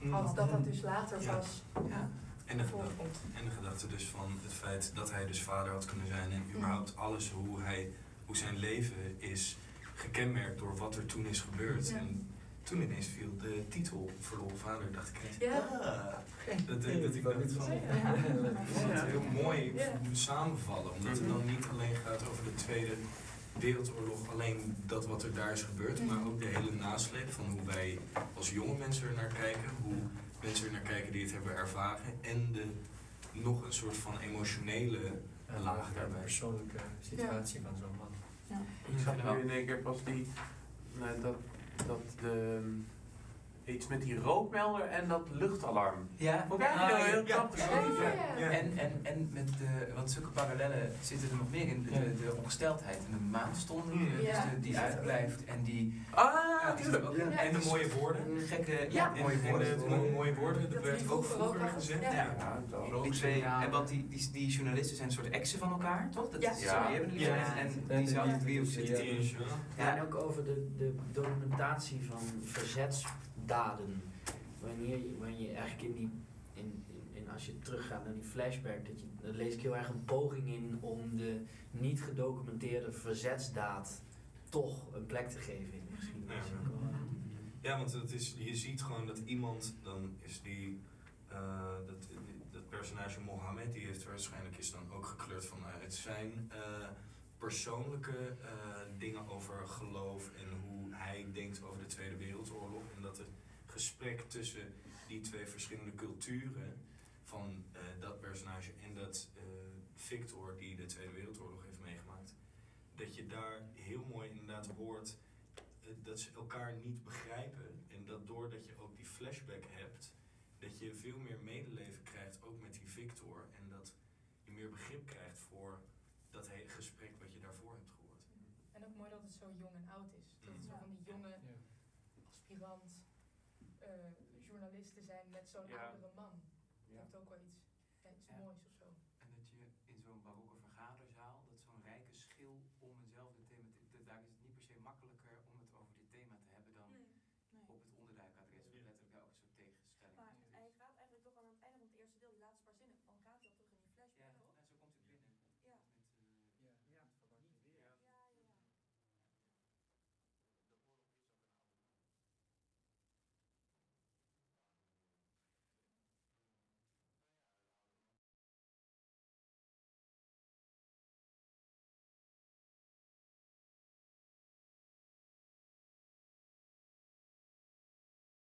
Mm. had. Dat dat dus later Ja. pas Ja. En de, gedachte, en de gedachte dus van het feit dat hij dus vader had kunnen zijn en überhaupt alles hoe, hij, hoe zijn leven is gekenmerkt door wat er toen is gebeurd. Ja. En toen ineens viel de titel Verloren Vader, dacht ik ineens, Ja. ah, dat, dat, dat ik dacht van, ik vond het heel mooi Ja. samenvallen, omdat het dan niet alleen gaat over de Tweede Wereldoorlog, alleen dat wat er daar is gebeurd, maar ook de hele nasleep van hoe wij als jonge mensen er naar kijken, hoe mensen er naar kijken die het hebben ervaren en de nog een soort van emotionele laag daarbij. persoonlijke situatie van zo'n man. Ik zag nu in één keer pas die, nou, dat, dat de, iets met die rookmelder en dat luchtalarm. Ja, Vond ik eigenlijk heel, heel knap geschreven. Ja. En, en, en met de, want zulke parallellen zitten er nog meer in. De, de, de ongesteldheid en de maanstonden Mm. dus Ja. de- die uitblijft. En die, Ah, ja, ook Ja. En de mooie woorden. gekke, Ja. ja, mooie En woorden. de mo- mooie woorden, dat werd ook vroeger gezegd. ja. Ja. Ja, twee, en want die, die, die journalisten zijn een soort exen van elkaar, toch? Dat Ja. is die hebben Ja. en die- driehoek zitten Die is, ja. Ja, en ook over de, de documentatie van verzetsdaden. Wanneer je, wanneer je eigenlijk in die, in, in, als je teruggaat naar die flashback, dat je, daar lees ik heel erg een poging in om de niet gedocumenteerde verzetsdaad toch een plek te geven in de geschiedenis. Ja. Eh, want het is, je ziet gewoon dat iemand, dan is die, eh, dat, dat personage Mohammed, die heeft waarschijnlijk is dan ook gekleurd vanuit zijn eh, persoonlijke eh, dingen over geloof en hij denkt over de Tweede Wereldoorlog. En dat het gesprek tussen die twee verschillende culturen van eh, dat personage en dat eh, Victor die de Tweede Wereldoorlog heeft meegemaakt, dat je daar heel mooi inderdaad hoort eh, dat ze elkaar niet begrijpen. En dat doordat je ook die flashback hebt, dat je veel meer medeleven krijgt, ook met die Victor. En dat je meer begrip krijgt voor dat hele gesprek wat je daarvoor hebt gehoord. En ook mooi dat het zo jong en oud is. Dat het zo van die jonge aspirant eh, journalisten zijn met zo'n Ja. oudere man.